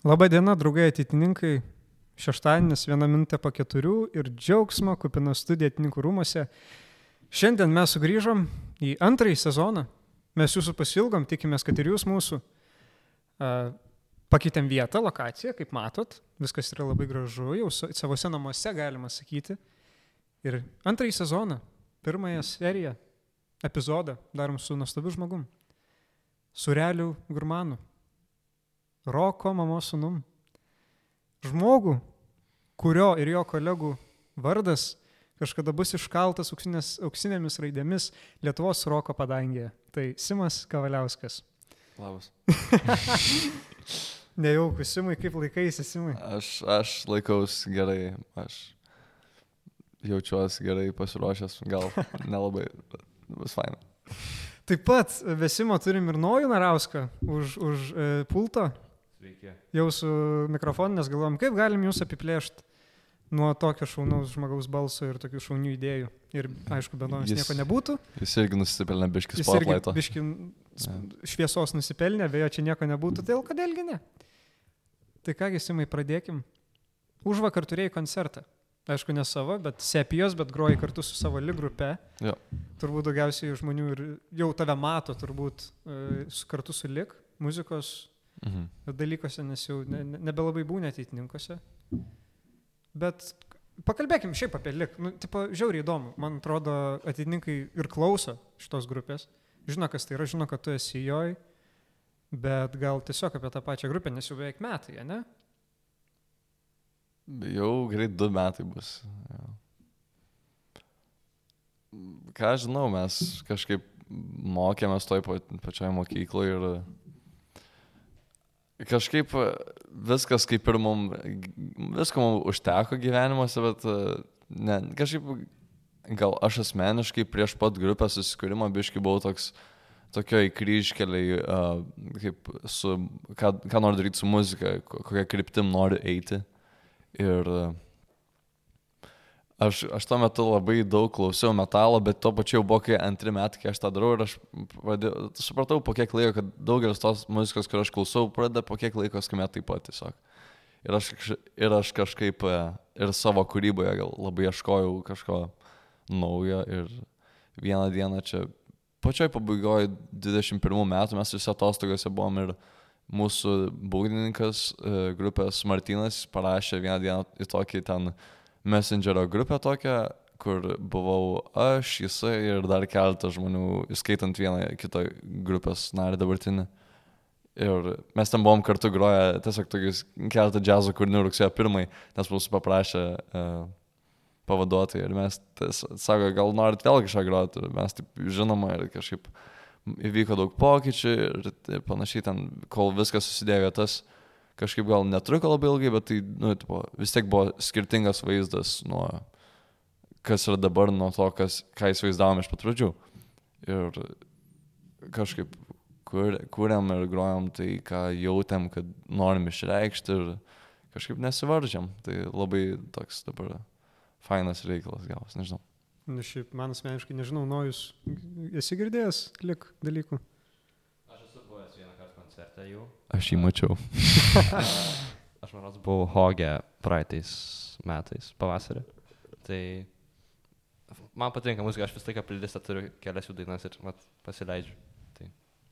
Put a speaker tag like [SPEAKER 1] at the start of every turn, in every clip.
[SPEAKER 1] Labadiena, draugai ateitininkai. Šeštadienis, viena minutė po keturių ir džiaugsmo kupina studija atininkų rūmose. Šiandien mes sugrįžom į antrąjį sezoną. Mes jūsų pasilgom, tikimės, kad ir jūs mūsų. Pakeitėm vietą, lokaciją, kaip matot. Viskas yra labai gražu, jau savose namuose galima sakyti. Ir antrąjį sezoną, pirmąją seriją, epizodą darom su nuostabiu žmogum. Surelių gurmanu. Roko mamos sunum. Žmogų, kurio ir jo kolegų vardas kažkada bus iškaltas auksinės, auksinėmis raidėmis Lietuvos roko padangėje. Tai Simas Kavaliauskas.
[SPEAKER 2] Labas.
[SPEAKER 1] Nejaukus, Simai, kaip laikaisi, Simai?
[SPEAKER 2] Aš, aš laikaus gerai, aš jaučiuosi gerai pasiruošęs, gal nelabai, bus faina.
[SPEAKER 1] Taip pat Vesimo turim ir Nojų Narauską už, už e, pulto.
[SPEAKER 3] Sveiki.
[SPEAKER 1] Jau su mikrofonu, nes galvom, kaip galim jūs apiplėšti nuo tokio šaunaus žmogaus balso ir tokių šaunių idėjų. Ir aišku, be nuomis
[SPEAKER 2] Jis-
[SPEAKER 1] nieko nebūtų.
[SPEAKER 2] Jis irgi nusipelnė biškis spotlighto.
[SPEAKER 1] biški šviesos nusipelnė, beje, čia nieko nebūtų, tai kodėlgi ne? Tai kągi, Simai, pradėkim. Už vakar turėjai koncertą. Aišku, ne savo, bet sepijos, bet groji kartu su savo lig grupe.
[SPEAKER 2] Jo.
[SPEAKER 1] Turbūt daugiausiai žmonių ir jau tave mato, turbūt e, su- kartu su lig muzikos
[SPEAKER 2] Mhm.
[SPEAKER 1] dalykuose, nes jau ne, ne, nebelabai būna ateitininkose. Bet pakalbėkim šiaip apie lik. Nu, tipo, žiauriai įdomu. Man atrodo, ateitininkai ir klauso šitos grupės. Žino, kas tai yra, žino, kad tu esi joj. Bet gal tiesiog apie tą pačią grupę, nes jau beveik metai, ane?
[SPEAKER 2] Jau greit du metai bus. Jo. Ką aš žinau, mes kažkaip mokėmės toj pa- pačioj mokykloje ir kažkaip viskas kaip ir mums, visko mums užteko gyvenimuose, bet ne, kažkaip gal aš asmeniškai prieš pat grupės susikūrimą biškai buvau toks tokioj kryžkeliai, uh, kaip su, ką, ką noriu daryti su muzika, ko- kokią kryptim noriu eiti. Ir uh, aš, aš tuo metu labai daug klausiau metalo, bet tuo pačiu jau buvo kai antri metai, kai aš tą darau ir aš pradėjau, supratau po kiek laiko, kad daugelis tos muzikos, kur aš klausau, pradeda po kiek laiko skambėti taip pat tiesiog. Ir aš, ir aš kažkaip e, ir savo kūryboje gal labai ieškojau kažko naujo ir vieną dieną čia pačioj pabaigoje 21 metų mes visi atostogose buvom ir mūsų būgnininkas e, grupės Martinas parašė vieną dieną į tokį ten messengerio grupę tokią, kur buvau aš, jisai ir dar keletas žmonių, įskaitant vieną kitą grupės narį dabartinį. Ir mes ten buvom kartu groję tiesiog tokius keletą džiazo kūrinių rugsėjo pirmai, nes mūsų paprašė uh, pavaduotojai ir mes, ties, sako, gal norit vėl kažką groti, ir mes taip žinoma ir kažkaip įvyko daug pokyčių ir, panašiai ten, kol viskas susidėjo vietas, kažkaip gal netruko labai ilgai, bet tai, nu, tipo, vis tiek buvo skirtingas vaizdas nuo kas yra dabar, nuo to, kas, ką įsivaizdavom iš pat pradžių. Ir kažkaip kuriam ir grojam tai, ką jautėm, kad norim išreikšti ir kažkaip nesivaržėm. Tai labai toks dabar fainas reikalas gavas, nežinau.
[SPEAKER 1] Nu, šiaip man asmeniškai nežinau, Nojus, esi girdėjęs lik dalykų?
[SPEAKER 3] Aš esu buvęs vieną kartą koncerte jau.
[SPEAKER 2] Aš jį mačiau.
[SPEAKER 3] Aš manau, buvau Hoge praeitais metais, pavasarį. Tai man patinka muzika, aš vis laiką playlistą turiu kelias jų dainas ir mat, pasileidžiu.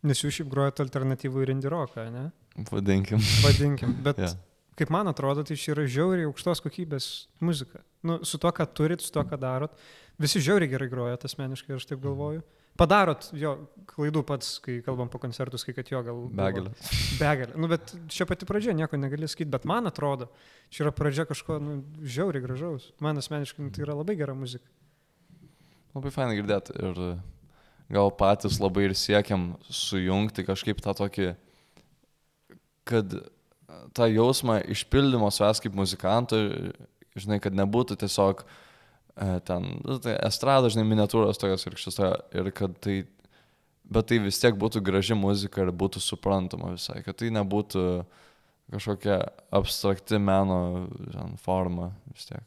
[SPEAKER 1] Nes jūs šiaip grojate alternatyvų ir indie roką, ne?
[SPEAKER 2] Vadinkim.
[SPEAKER 1] Vadinkim. Bet yeah. kaip man atrodo, tai čia yra žiauriai aukštos kokybės muzika. Nu, su to, ką turit, su to, ką darot. Visi žiauriai gerai grojat asmeniškai, aš taip galvoju. Padarot jo klaidų pats, kai kalbam po koncertus, kai kad jo gal...
[SPEAKER 2] Begalė.
[SPEAKER 1] Begalė. Nu, bet čia pati pradžia, nieko negali sakyti, bet man atrodo, čia yra pradžia kažko nu, žiauriai gražaus. Man asmeniškai nu, tai yra labai gera muzika.
[SPEAKER 2] Labai fainai girdėti ir gal patys labai ir siekiam sujungti kažkaip tą tokį, kad tą jausmą išpildymo savęs kaip muzikantų, žinai, kad nebūtų tiesiog e, ten, nu, tai estrada, žinai, miniatūros tokios ir šis, ir kad tai, bet tai vis tiek būtų graži muzika ir būtų suprantama visai, kad tai nebūtų kažkokia abstrakti meno žin, forma vis tiek.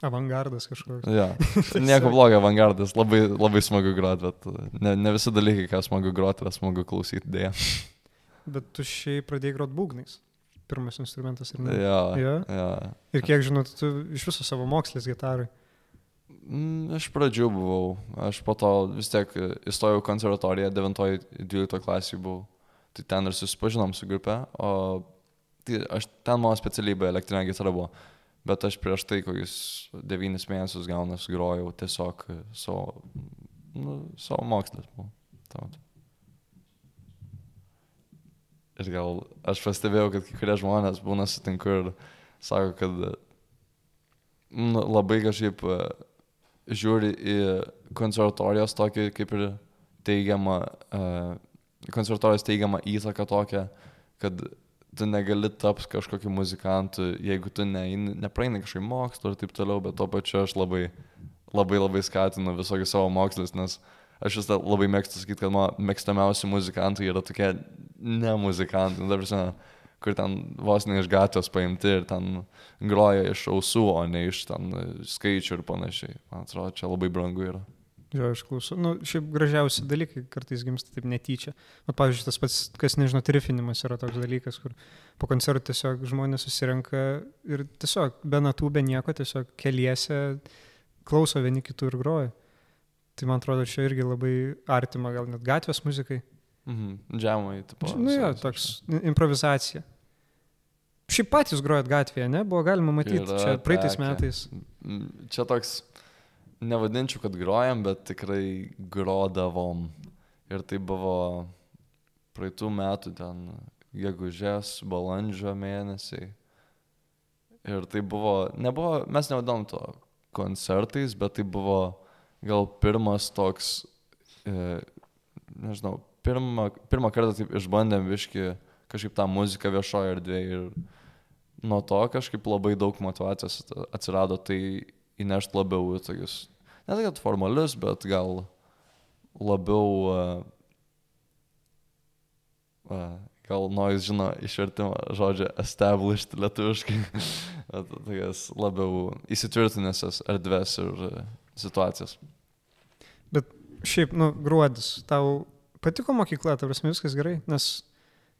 [SPEAKER 1] Avangardas kažkoks.
[SPEAKER 2] Ja. Nieko blogo, avangardas, labai, labai smagu groti, bet ne, ne visi dalykai, ką smagu groti, yra smagu klausyti dėja.
[SPEAKER 1] Bet tu šiaip pradėjai grot būgnais. pirmas instrumentas, ar ne?
[SPEAKER 2] Jo,
[SPEAKER 1] Jo?
[SPEAKER 2] jo.
[SPEAKER 1] Ir kiek žinot, tu iš viso savo mokslės gitarai.
[SPEAKER 2] Mm, Iš pradžių buvau, aš po to vis tiek įstojau konservatoriją, 9-12 klasį buvau. Tai ten ir susipažinom su grupe, o tai aš, ten mano specialybė elektrinė gitara buvo. Bet aš prieš tai kokius 9 mėnesius gaunas grojau tiesiog savo, nu, savo mokslės buvo. Tai vat. Ir gal aš pastebėjau, kad kai kurie žmonės būna sutinku ir sako, kad nu, labai kažkaip žiūri į konservatorijos tokį kaip ir teigiamą, uh, konservatorijos teigiamą įtaką tokią, kad tu negali tapti kažkokiu muzikantu, jeigu tu ne, nepraeini kažkokį mokslą ir taip toliau, bet to pačiu aš labai, labai labai skatinu visokius savo mokslus, nes aš vis dar labai mėgstu sakyti, kad mano mėgstamiausi muzikantai yra tokie ne muzikantai, nu, ta prasme, kur ten vos ne iš gatvės paimti ir ten groja iš ausų, o ne iš ten skaičių ir panašiai. Man atrodo, čia labai brangu yra.
[SPEAKER 1] Jo, aš klausau. Nu, šiaip gražiausi dalykai kartais gimsta taip netyčia. O, pavyzdžiui, tas pats, kas nežino, trifinimas yra toks dalykas, kur po koncertų tiesiog žmonės susirenka ir tiesiog be natų, be nieko, tiesiog keliese klauso vieni kitų ir groja. Tai man atrodo, čia irgi labai artima, gal net gatvės muzikai.
[SPEAKER 2] Mhm. Džemai, tipo.
[SPEAKER 1] Nu jo, toks improvizacija. Šiaip patys grojat gatvėje, ne? Buvo galima matyti
[SPEAKER 2] Yra
[SPEAKER 1] čia praeitais
[SPEAKER 2] tekę.
[SPEAKER 1] metais.
[SPEAKER 2] Čia toks, nevadinčiau, kad grojam, bet tikrai grodavom. Ir tai buvo praeitų metų ten, gegužės, balandžio mėnesiai. Ir tai buvo, nebuvo, mes nevadom to koncertais, bet tai buvo gal pirmas toks, e, nežinau, pirmą, pirmą kartą taip išbandėm viški kažkaip tą muziką viešoje erdvėje ir nuo to kažkaip labai daug motivacijos at- atsirado tai įnešti labiau į tokius, ne tai kad formalius, bet gal labiau, uh, uh, gal nois žino išvertimą žodžio established lietuviškai, Bet tokias labiau įsitvirtinusias erdves ir uh, situacijas.
[SPEAKER 1] Šiaip, nu, gruodis, tau patiko mokykla, ta prasme viskas gerai, nes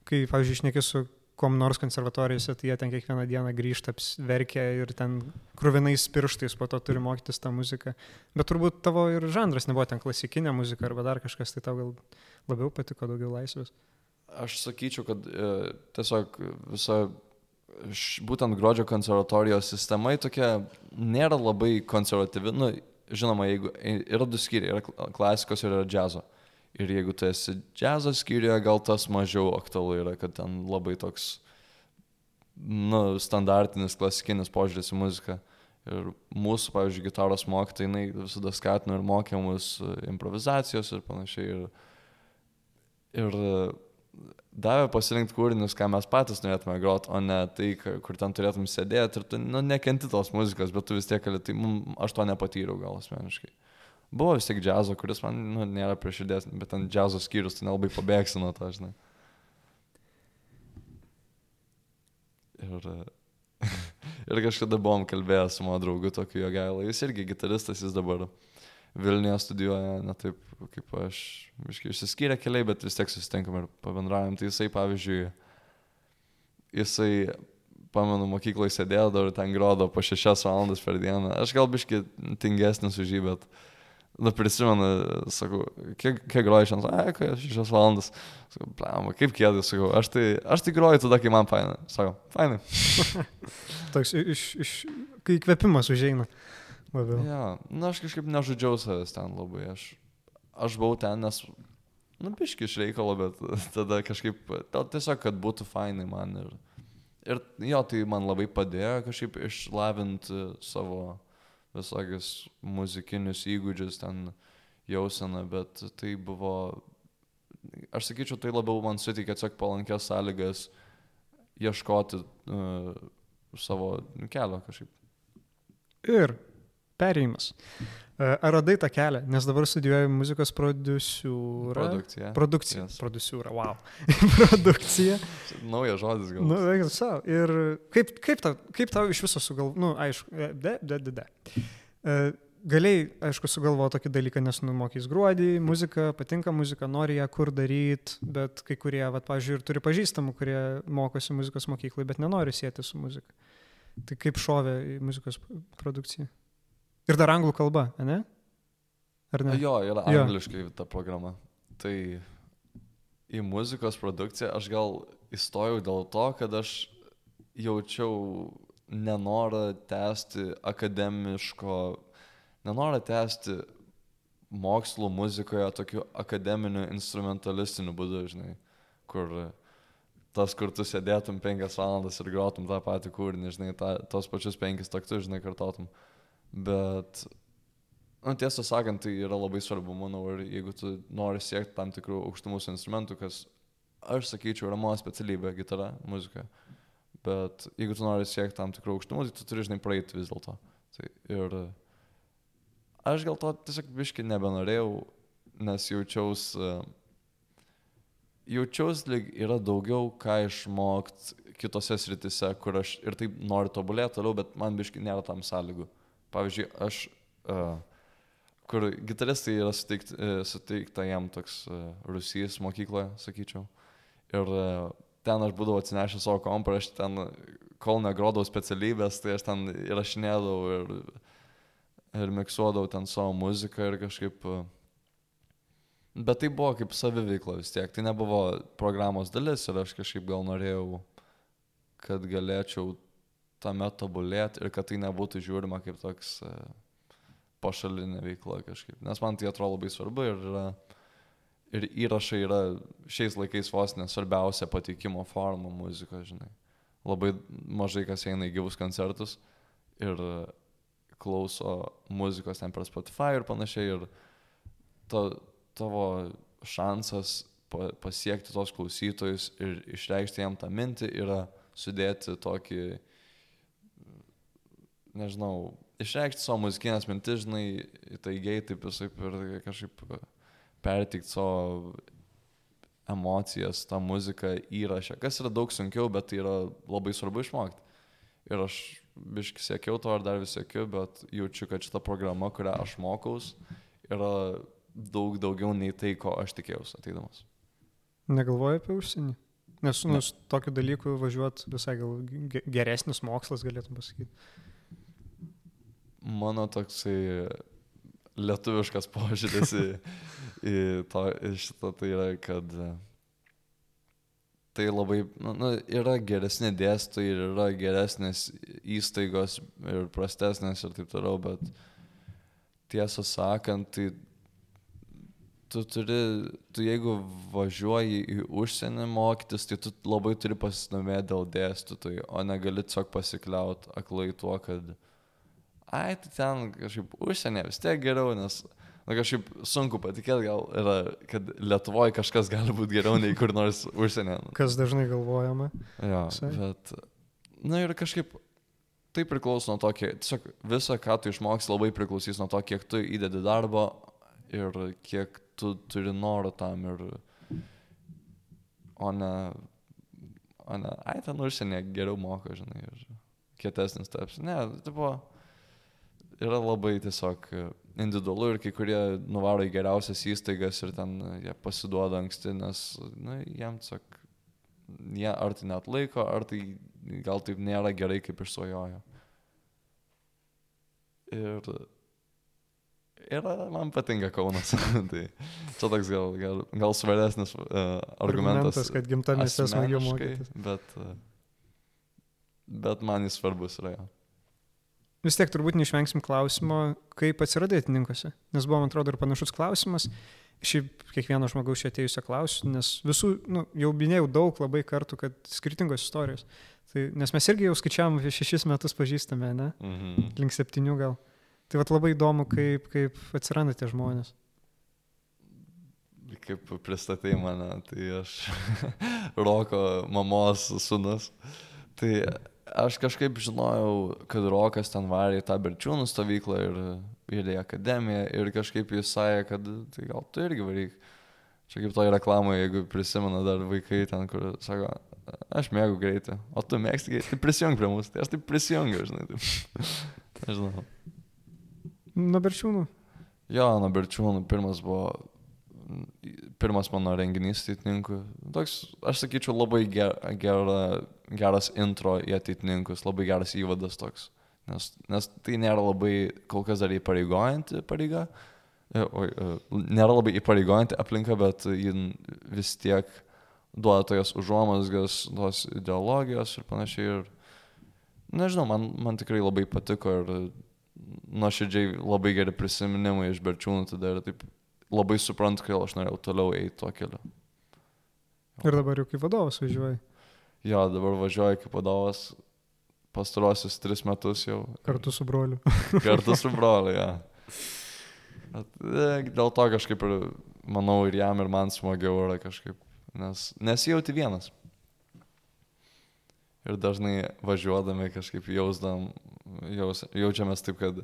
[SPEAKER 1] kai, pavyzdžiui, išneki su kom nors konservatorijose, tai jie ten kiekvieną dieną grįžta, verkia ir ten krūvinais pirštais po to turi mokytis tą muziką. Bet turbūt tavo ir žanras nebuvo ten klasikinė muzika arba dar kažkas, tai tau gal labiau patiko, daugiau laisvės.
[SPEAKER 2] Aš sakyčiau, kad e, tiesiog visa š- būtent gruodžio konservatorijos sistema tokia nėra labai konservatyvi. Nu, žinoma, jeigu yra du skyriai, yra kl- klasikos ir yra džiazo. Ir jeigu tu esi džiazo skyriuje, gal tas mažiau aktualu yra, kad ten labai toks nu, standartinis, klasikinis požiūris į muziką. Ir mūsų, pavyzdžiui, gitaros mokytojai, jinai visada skatino ir mokė mus improvizacijos ir panašiai. Ir, ir davė pasirinkti kūrinius, ką mes patys norėtume groti, o ne tai, kur ten turėtum sėdėti ir tu nu, nekenti tos muzikos, bet tu vis tiek, tai aš to nepatyriau gal asmeniškai. Buvo vis tiek džiazo, kuris man nu, nėra prie širdies, bet ant džiazo skyrius tai nelabai pabėgsi nuo to, žinai. Ir, ir kažkada buvom kalbėję su mano draugu tokiu jogailą, jis irgi gitaristas, jis dabar Vilniuje studijuoja, ne taip kaip aš, iškai išsiskyrė keliai, bet vis tiek susitinkam ir pabendraujam. Tai jisai, pavyzdžiui, jisai, pamenu, mokykloje sėdėdavo ir ten grodo po šešias valandas per dieną. Aš gal biški tingesnis už jį, bet, nu, prisimenu, sakau, kiek, kiek groji šiandien, ai, kai šešias valandas. Sakau, blema, kaip kėdai, sakau, aš tai, aš tai groju tada, kai man faina. Sakau, fainai.
[SPEAKER 1] Toks iš, iš, kai įkvėpimas užeina labiau.
[SPEAKER 2] Ja, na, aš kažkaip nežudžiau savęs ten labai. Aš, aš buvau ten, nes, nu, biški iš reikalo, bet tada kažkaip, tiesiog, kad būtų fainai man. Ir, ir jo, tai man labai padėjo kažkaip išlavinti savo visokius muzikinius įgūdžius ten jauseną, bet tai buvo, aš sakyčiau, tai labiau man suteikė tiesiog palankės sąlygas ieškoti uh, savo kelio kažkaip.
[SPEAKER 1] Ir perėjimas. Ar radai tą kelią? Nes dabar studijuoju muzikos prodiusiūrą.
[SPEAKER 2] Produkcija.
[SPEAKER 1] Produkcija.
[SPEAKER 2] Yes.
[SPEAKER 1] Prodiusiūra, wow. Produkcija.
[SPEAKER 2] Naujas žodis gal.
[SPEAKER 1] Nu, eik savo. Ir kaip, kaip, tau, kaip tau iš viso sugalvo, nu, aišku, e, de, de, de, de. E, galėjai, aišku, sugalvo tokį dalyką, nes numokys gruodį, muzika, patinka muzika, nori ją kur daryti, bet kai kurie, va, pavyzdžiui, ir turi pažįstamų, kurie mokosi muzikos mokyklai, bet nenori sėti su muzika. Tai kaip šovė į muzikos produkciją? Ir dar anglų kalba, ne? Ar ne?
[SPEAKER 2] Jo, yra
[SPEAKER 1] Jo.
[SPEAKER 2] angliškai ta programa. Tai į muzikos produkciją aš gal įstojau dėl to, kad aš jaučiau nenorą tęsti akademiško, nenorą tęsti mokslų muzikoje tokiu akademiniu instrumentalistiniu būdu, žinai, kur tas, kur tu sėdėtum penkias valandas ir grotum tą patį kūrinį, žinai, ta, tos pačius penkis taktus, žinai, kartotum. Bet Nu, tiesą sakant, tai yra labai svarbu, manau, ir jeigu tu nori siekti tam tikrų aukštumų su instrumentu, kas, aš sakyčiau, yra mano specialybė - gitara, muzika. Bet jeigu tu nori siekti tam tikrų aukštumų, tai tu turi, žinai, praeiti vis dėlto. Tai ir aš gal to tiesiog biški nebenorėjau, nes jaučiausi, jaučiausi, lyg yra daugiau ką išmokti kitose sritise, kur aš ir taip noriu tobulėti toliau, bet man biški nėra tam sąlygų. Pavyzdžiui, aš uh, kur gitaristai yra suteikti, e, suteikta jam toks e, Rusijos mokykloje, sakyčiau. Ir e, ten aš būdavau atsinešęs savo kompą, aš ten, kol negrodau specialybės, tai aš ten įrašinėdavau ir, ir miksuodavau ten savo muziką ir kažkaip... e, Bet tai buvo kaip saviveikla vis tiek, tai nebuvo programos dalis ir aš kažkaip gal norėjau, kad galėčiau tame tobulėti ir kad tai nebūtų žiūrima kaip toks... e, pašalinė veikla kažkaip. Nes man tai atrodo labai svarbu ir, ir įrašai yra šiais laikais vos nesvarbiausia pateikimo forma muzikos, žinai. Labai mažai kas eina į gyvus koncertus ir klauso muzikos ten per Spotify ir panašiai. Ir to, tavo šansas pa, pasiekti tos klausytojus ir išreikšti jam tą mintį yra sudėti tokį, nežinau, išreikšti savo muzikinės mintis, žinai, taigiai taip visai ir kažkaip perteikti savo emocijas, tą muziką įrašę, kas yra daug sunkiau, bet tai yra labai svarbu išmokti. Ir aš biški siekiau to ar dar vis siekiu, bet jaučiu, kad šita programa, kurią aš mokaus, yra daug daugiau nei tai, ko aš tikėjausi ateidamas.
[SPEAKER 1] Negalvoju apie užsienį. Nes, nu, su tokiu dalyku važiuot visai gal ge- geresnis mokslas, galėtum pasakyti.
[SPEAKER 2] Mano toksai lietuviškas požiūris į, į, to, į šitą tai yra, kad e, tai labai, nu, nu, yra geresni dėstytojai ir yra geresnės įstaigos ir prastesnės ir taip toliau, bet tiesą sakant, tai tu turi, tu jeigu važiuoji į užsienį mokytis, tai tu labai turi pasidomėti dėl dėstytojų, o negali tiesiog pasikliaut aklai tuo, kad ai, tai ten kažkaip užsienė vis tiek geriau, nes na, kažkaip sunku patikėti gal yra, kad Lietuvoje kažkas gali būti geriau nei kur nors užsienė. Nu,
[SPEAKER 1] Kas dažnai galvojama.
[SPEAKER 2] Jo,
[SPEAKER 1] Visai.
[SPEAKER 2] bet, na ir kažkaip tai priklauso nuo to, kiek, tiesiog visą, ką tu išmoksi, labai priklausys nuo to, kiek tu įdedi darbo ir kiek tu turi noro tam ir, o ne, o ne, ai, ten užsienė geriau moka, žinai, ir kietesnis taps. Ne, tai buvo, yra labai tiesiog individualu ir kai kurie nuvaro į geriausias įstaigas ir ten jie pasiduoda anksti, nes, na, jiem tiesiog, jie ar tai net laiko, ar tai gal taip nėra gerai, kaip išsvajojo. Ir yra, man patinka Kaunas. tai čia toks gal, gal, gal svaresnis uh, argumentas.
[SPEAKER 1] kad gimtamėse smagiau
[SPEAKER 2] asmeniškai,
[SPEAKER 1] mokytis.
[SPEAKER 2] Bet, uh, bet man jis svarbus yra. jo.
[SPEAKER 1] Vis tiek turbūt neišvengsim klausimo, kaip atsiradai atininkose. Nes buvo, man atrodo, ir panašus klausimas. Šiaip kiekvieno žmogaus čia atėjusio klausiu, nes visų, nu, jau minėjau daug labai kartų, kad skirtingos istorijos. Tai, nes mes irgi jau skaičiavam apie šešis metus pažįstame, ne?
[SPEAKER 2] Mhm.
[SPEAKER 1] Link septynių gal. Tai vat labai įdomu, kaip, kaip atsiranda tie žmonės.
[SPEAKER 2] Kaip pristatai mane, tai aš Roko mamos sunus. Tai aš kažkaip žinojau, kad Rokas ten varė į tą Berčiūnų stovyklą ir, ir į akademiją ir kažkaip jis sakė, kad tai gal tu irgi varyk. Čia kaip toj reklamoje, jeigu prisimena dar vaikai ten, kur sako, aš mėgau greitį, o tu mėgsti greitį, tai prisijung prie mūsų, tai aš taip prisijungiu, žinai. Taip. Nežinau.
[SPEAKER 1] Nuo berčiūnų.
[SPEAKER 2] Jo, nuo Berčiūnų pirmas buvo, pirmas mano renginys ateitininkų. Toks, aš sakyčiau, labai ger, gera, geras intro į ateitininkus, labai geras įvadas toks. Nes, nes tai nėra labai kol kas dar įpareigojanti pareiga, e, o, nėra labai įpareigojanti aplinka, bet jin vis tiek duoda tokias užuomasgas, tos ideologijos ir panašiai. Ir, nežinau, man, man tikrai labai patiko ir nuoširdžiai labai geri prisiminimai iš Berčiūnų tada ir taip labai suprantu, kodėl aš norėjau toliau eiti tuo keliu.
[SPEAKER 1] Ir dabar jau kaip vadovas važiuoji.
[SPEAKER 2] Jo, dabar važiuoju kaip vadovas pastarosius tris metus jau.
[SPEAKER 1] Kartu su broliu.
[SPEAKER 2] Kartu su broliu, jo. Bet, e, dėl to kažkaip ir, manau, ir jam, ir man smagiau yra kažkaip, nes nesijauti vienas. Ir dažnai važiuodami kažkaip jausdam, jaus, jaučiamės taip, kad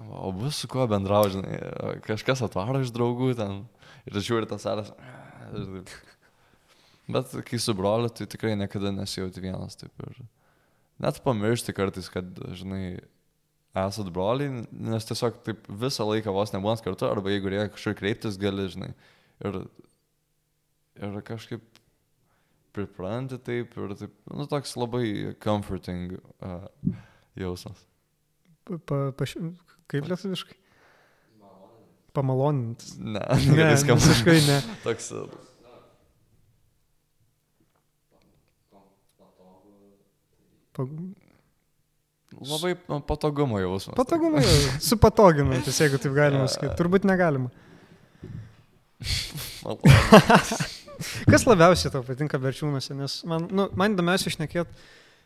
[SPEAKER 2] o bus su kuo bendraužinai, kažkas atvaro iš draugų ten ir žiūri tas aras. Bet kai su broliu, tai tikrai niekada nesijauti vienas taip ir net pamiršti kartais, kad, žinai, esat broliai, nes tiesiog taip visą laiką vos nebūnat kartu, arba jeigu reikia kažkur kreiptis, gali, žinai. Ir, ir kažkaip pripranti taip ir taip, nu, toks labai comforting uh, jausmas.
[SPEAKER 1] Pa, pa, pa, kaip lietuviškai? Pamalonint.
[SPEAKER 2] Ne,
[SPEAKER 1] Ne, visiškai ne.
[SPEAKER 2] Toks. Uh,
[SPEAKER 1] Pa,
[SPEAKER 2] Labai patogumo jausmas.
[SPEAKER 1] patogumai, supatoginantis, jeigu taip galima sakyti. Turbūt negalima. Kas labiausiai tau patinka berčiūnuose, nes man, nu, man įdomiausia išnekėt,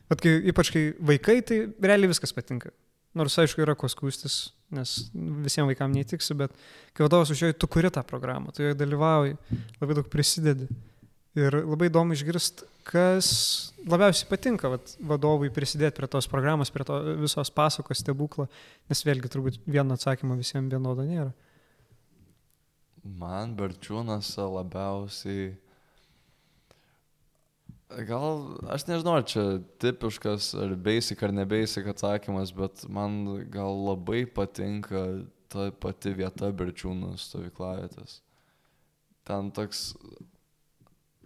[SPEAKER 1] bet kai, ypač kai vaikai, tai realiai viskas patinka. Nors aišku yra ko skūstis, nes visiems vaikams neįtiksi, bet kai vadovas užėjo, tu kuri tą programą, tu joje dalyvauji, labai daug prisidedi. Ir labai įdomu išgirsti, kas labiausiai patinka vat, vadovui prisidėti prie tos programos, prie to visos pasakos stebuklo, nes vėlgi turbūt vieno atsakymo visiems vienodo nėra.
[SPEAKER 2] Man Berčiūnas labiausiai. Gal aš nežinau, ar čia tipiškas, ar basic, ar ne basic atsakymas, bet man gal labai patinka ta pati vieta Berčiūnų stovyklavietės. Ten toks,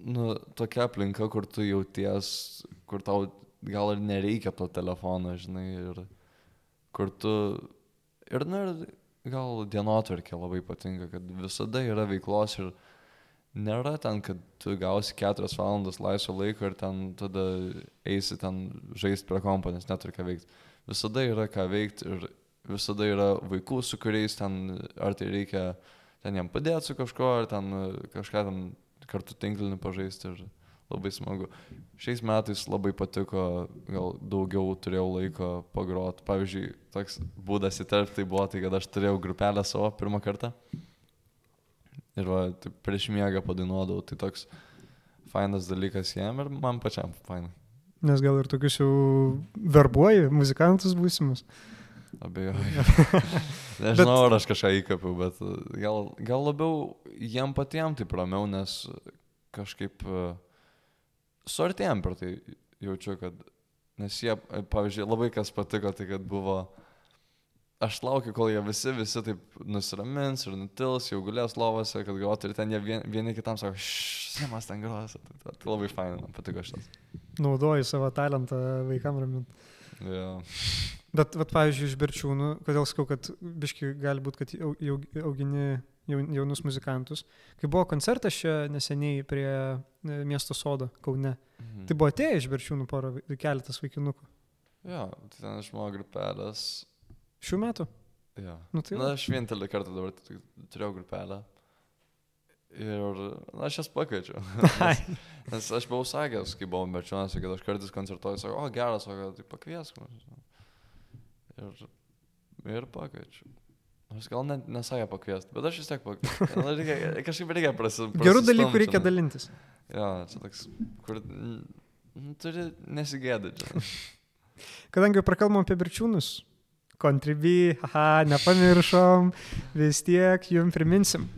[SPEAKER 2] nu, tokia aplinka, kur tu jauties, kur tau gal ir nereikia to telefono, žinai, ir kur tu, ir, nu, ir gal dienotvarkė labai patinka, kad visada yra veiklos ir nėra ten, kad tu gausi keturias valandas laisvo laiko ir ten tada eisi ten žaisti prie kompo, nes neturi ką veikti. Visada yra ką veikti ir visada yra vaikų, su kuriais ten, ar tai reikia ten jam padėti su kažkuo, ar ten kažką ten kartu tinklinį pažaisti ir labai smagu. Šiais metais labai patiko, gal daugiau turėjau laiko pagrot. Pavyzdžiui, toks būdas įterpti tai buvo tai, kad aš turėjau grupelę savo pirmą kartą. Ir va, tai prieš miegą padainuodavau, tai toks fainas dalykas jam ir man pačiam fainai.
[SPEAKER 1] Nes gal ir tokius jau verbuoji, muzikantus būsimus.
[SPEAKER 2] Abejoju. Nežinau, ar aš kažką įkapiau, bet gal, gal labiau jiem patiem taip ramiau, nes kažkaip uh, suartėjom per tai jaučiu, kad, nes jie, pavyzdžiui, labai kas patiko, tai kad buvo, aš laukiu, kol jie visi, visi taip nusiramins ir nutils, jau gulės lovose, kad grotų ir ten jie vien, vieni kitam sako, šemas ten gros, tai, tai, tai labai fainai, man patiko šitas.
[SPEAKER 1] Naudoji savo talentą vaikam raminti.
[SPEAKER 2] Ja.
[SPEAKER 1] Bet, vat, pavyzdžiui, iš berčiūnų, kodėl sakau, kad biški gali būti, kad augini jaun- jaunus muzikantus. Kai buvo koncertas čia neseniai prie e, miesto sodo Kaune,
[SPEAKER 2] Mhm.
[SPEAKER 1] tai buvo atėję iš berčiūnų pora, keletas vaikinukų.
[SPEAKER 2] Ja, tai ten mano grupelės.
[SPEAKER 1] Šių metų?
[SPEAKER 2] Ja.
[SPEAKER 1] Nu, tai
[SPEAKER 2] Na, aš vienintelį kartą dabar turėjau grupelę. Ir na, aš jas pakviečiau.
[SPEAKER 1] Ai.
[SPEAKER 2] Nes aš buvau sakęs, kai buvau merčionas, kad aš kartais koncertuoju, sakau, o geras, o tai pakviesk mus. Ir, ir pakviečiu. Aš gal net nesąją pakviesti, bet aš vis tiek pakviečiu. Na, reikia, kažkaip reikia prasistumti.
[SPEAKER 1] Gerų dalykų reikia dalintis.
[SPEAKER 2] Jo, čia toks, kur nu, turi nesigėdyti.
[SPEAKER 1] Kadangi prakalbom apie berčiūnus, kontribį, haha, nepamiršom, vis tiek jum priminsim.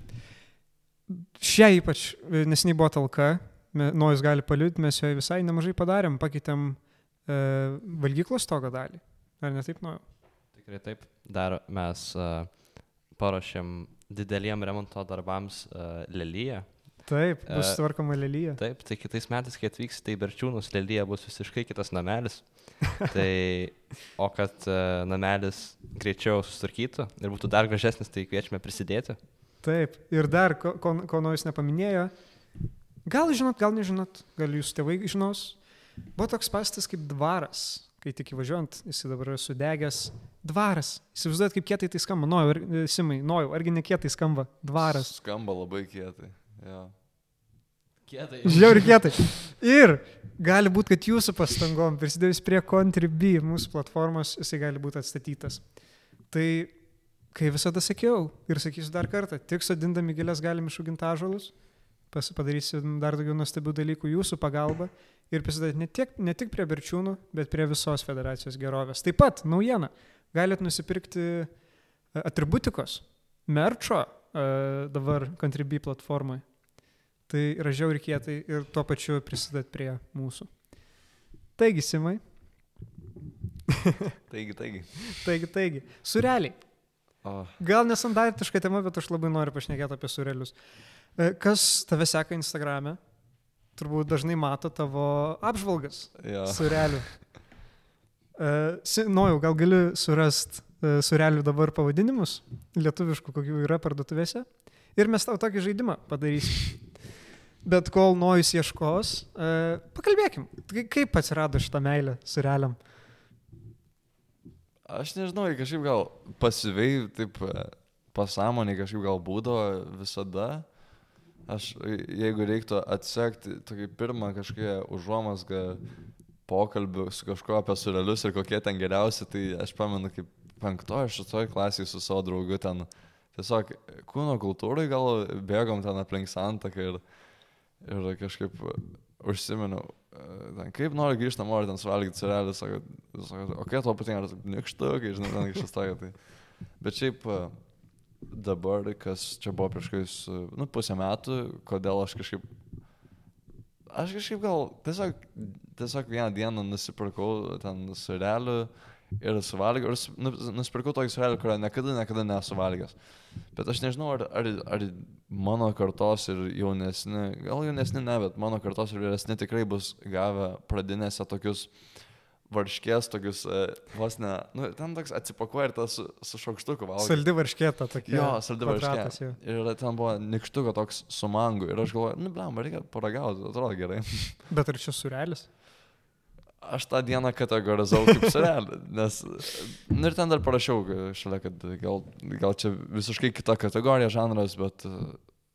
[SPEAKER 1] Šią ypač, e, nesiniai buvo talka, me- Nojus gali paliūdti, mes joje visai nemažai padarėm, pakeitėm e, valgyklos togo dalį. Ar ne taip, Nojau?
[SPEAKER 3] Tikrai taip. Dar mes uh, paruošėm dideliem remonto darbams uh, lelyje.
[SPEAKER 1] Taip, bus
[SPEAKER 3] E,
[SPEAKER 1] tvarkoma lelyje.
[SPEAKER 3] Taip, tai kitais metais, kai atvyksite į Berčiūnus, lelyje bus visiškai kitas namelis. tai, o kad uh, namelis greičiau susitvarkytų ir būtų dar gražesnis, tai kviečiame prisidėti.
[SPEAKER 1] Taip, ir dar, ko, ko, ko nors nepaminėjo, gal žinot, gal nežinot, gal jūsų tėvai žinos, buvo toks pastas kaip dvaras, kai tik įvažiuojant, jis dabar yra sudegęs. Dvaras. Įsivaizduojat, kaip kietai tai skamba. Nojau, ar, Simai, nojau, argi ne kietai skamba. Dvaras.
[SPEAKER 2] Skamba labai kietai. Jo.
[SPEAKER 3] Kietai.
[SPEAKER 1] Žiauri kietai. Ir gali būti, kad jūsų pastangom prisidėjus prie Contribui mūsų platformos, jisai gali būti atstatytas. Tai, kai visada sakiau ir sakysiu dar kartą, tik sodindami gėlės galim išauginti ažalus, pas- padarysim dar daugiau nuostabių dalykų jūsų pagalba ir prisidėti ne, tiek, ne tik prie berčiūnų, bet prie visos federacijos gerovės. Taip pat, naujiena, galit nusipirkti e, atributikos, merčo e, dabar Contribui platformoje. Tai yra žiauri kietai ir tuo pačiu prisidėt prie mūsų. Taigi, Simai,
[SPEAKER 2] Taigi, taigi.
[SPEAKER 1] taigi, taigi, sureliai.
[SPEAKER 2] O,
[SPEAKER 1] Gal nesandartiška tema, bet aš labai noriu pašnekėti apie surelius. E, Kas tave seka Instagrame, turbūt dažnai mato tavo apžvalgas
[SPEAKER 2] jo.
[SPEAKER 1] surelių. Nojau, gal gali surast e, surelių dabar pavadinimus, lietuviškų, kokių yra parduotuvėse. Ir mes tau tokį žaidimą padarysim. Bet kol nojus ieškos, e, pakalbėkim, kaip atsirado šitą meilę sureliam.
[SPEAKER 2] Aš nežinau, kažkaip gal pasyviai, taip pasąmonė kažkaip gal būdavo visada. Aš, e, jeigu reiktų atsekti tokį pirmą kažkokią užuomasgą pokalbių su kažkuo apie surelius ir kokie ten geriausi, tai aš pamenu, kaip penktoje, šeštoje klasėje su savo draugu ten tiesiog kūno kultūrai gal bėgom ten aplink santaką ir, ir kažkaip užsiminiau, e, ten, kaip nori grįžti namo ir ten suvalgyti surelį, sako, sako, o kai to patinka, ar nikštukai, žinai, ten kažkas tokio. Tai. Bet šiaip dabar, kas čia buvo prieš kokius, nu, pusę metų, kodėl aš kažkaip, aš kažkaip gal tiesiog, tiesiog vieną dieną nusipirkau ten surelių ir suvalgiau, ir nu, nusipirkau tokį surelį, kurio niekada, niekada nesuvalgęs. Bet aš nežinau, ar, ar, ar mano kartos ir jaunesni, gal jaunesni ne, bet mano kartos ir vyresni tikrai bus gavę pradinėse tokius varškės, tokius, e, vos ne, nu, ten toks atsipakuoja ir tas su, su šaukštuku valgo.
[SPEAKER 1] Saldi varškėta tokia.
[SPEAKER 2] Jo, saldi varškė. Ir ten buvo nikštuko toks su mangu. Ir aš galvoju, nu, blem, reikia paragauti, atrodo gerai.
[SPEAKER 1] Bet ar čia surelis?
[SPEAKER 2] Aš tą dieną kategorizavau kaip surelį, nes, nu ir ten dar parašiau šalia, kad gal, gal čia visiškai kita kategorija, žanras, bet e,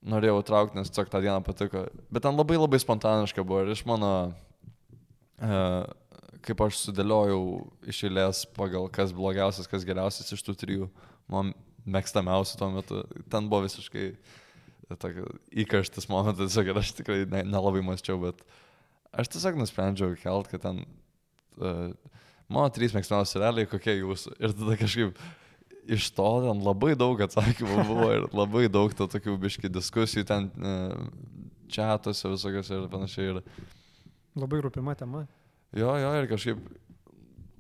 [SPEAKER 2] norėjau traukti, nes tiesiog tą dieną patiko. Bet ten labai labai spontaniška buvo ir iš mano, e, kaip aš sudėliojau iš eilės pagal kas blogiausias, kas geriausias iš tų trijų, man mėgstamiausių tuo metu, ten buvo visiškai tokia įkarštis momentas, ir aš tikrai ne, nelabai mąsčiau, bet aš tiesiog nusprendžiau kelt, kad ten uh, mano trys mėgstamiausi realiai, kokie jūsų. Ir tada kažkaip iš to ten labai daug atsakymų buvo ir labai daug to tokių biški diskusijų ten uh, čatuose visokiose ir panašiai. Ir,
[SPEAKER 1] Labai rūpima tema.
[SPEAKER 2] Jo, jo, ir kažkaip,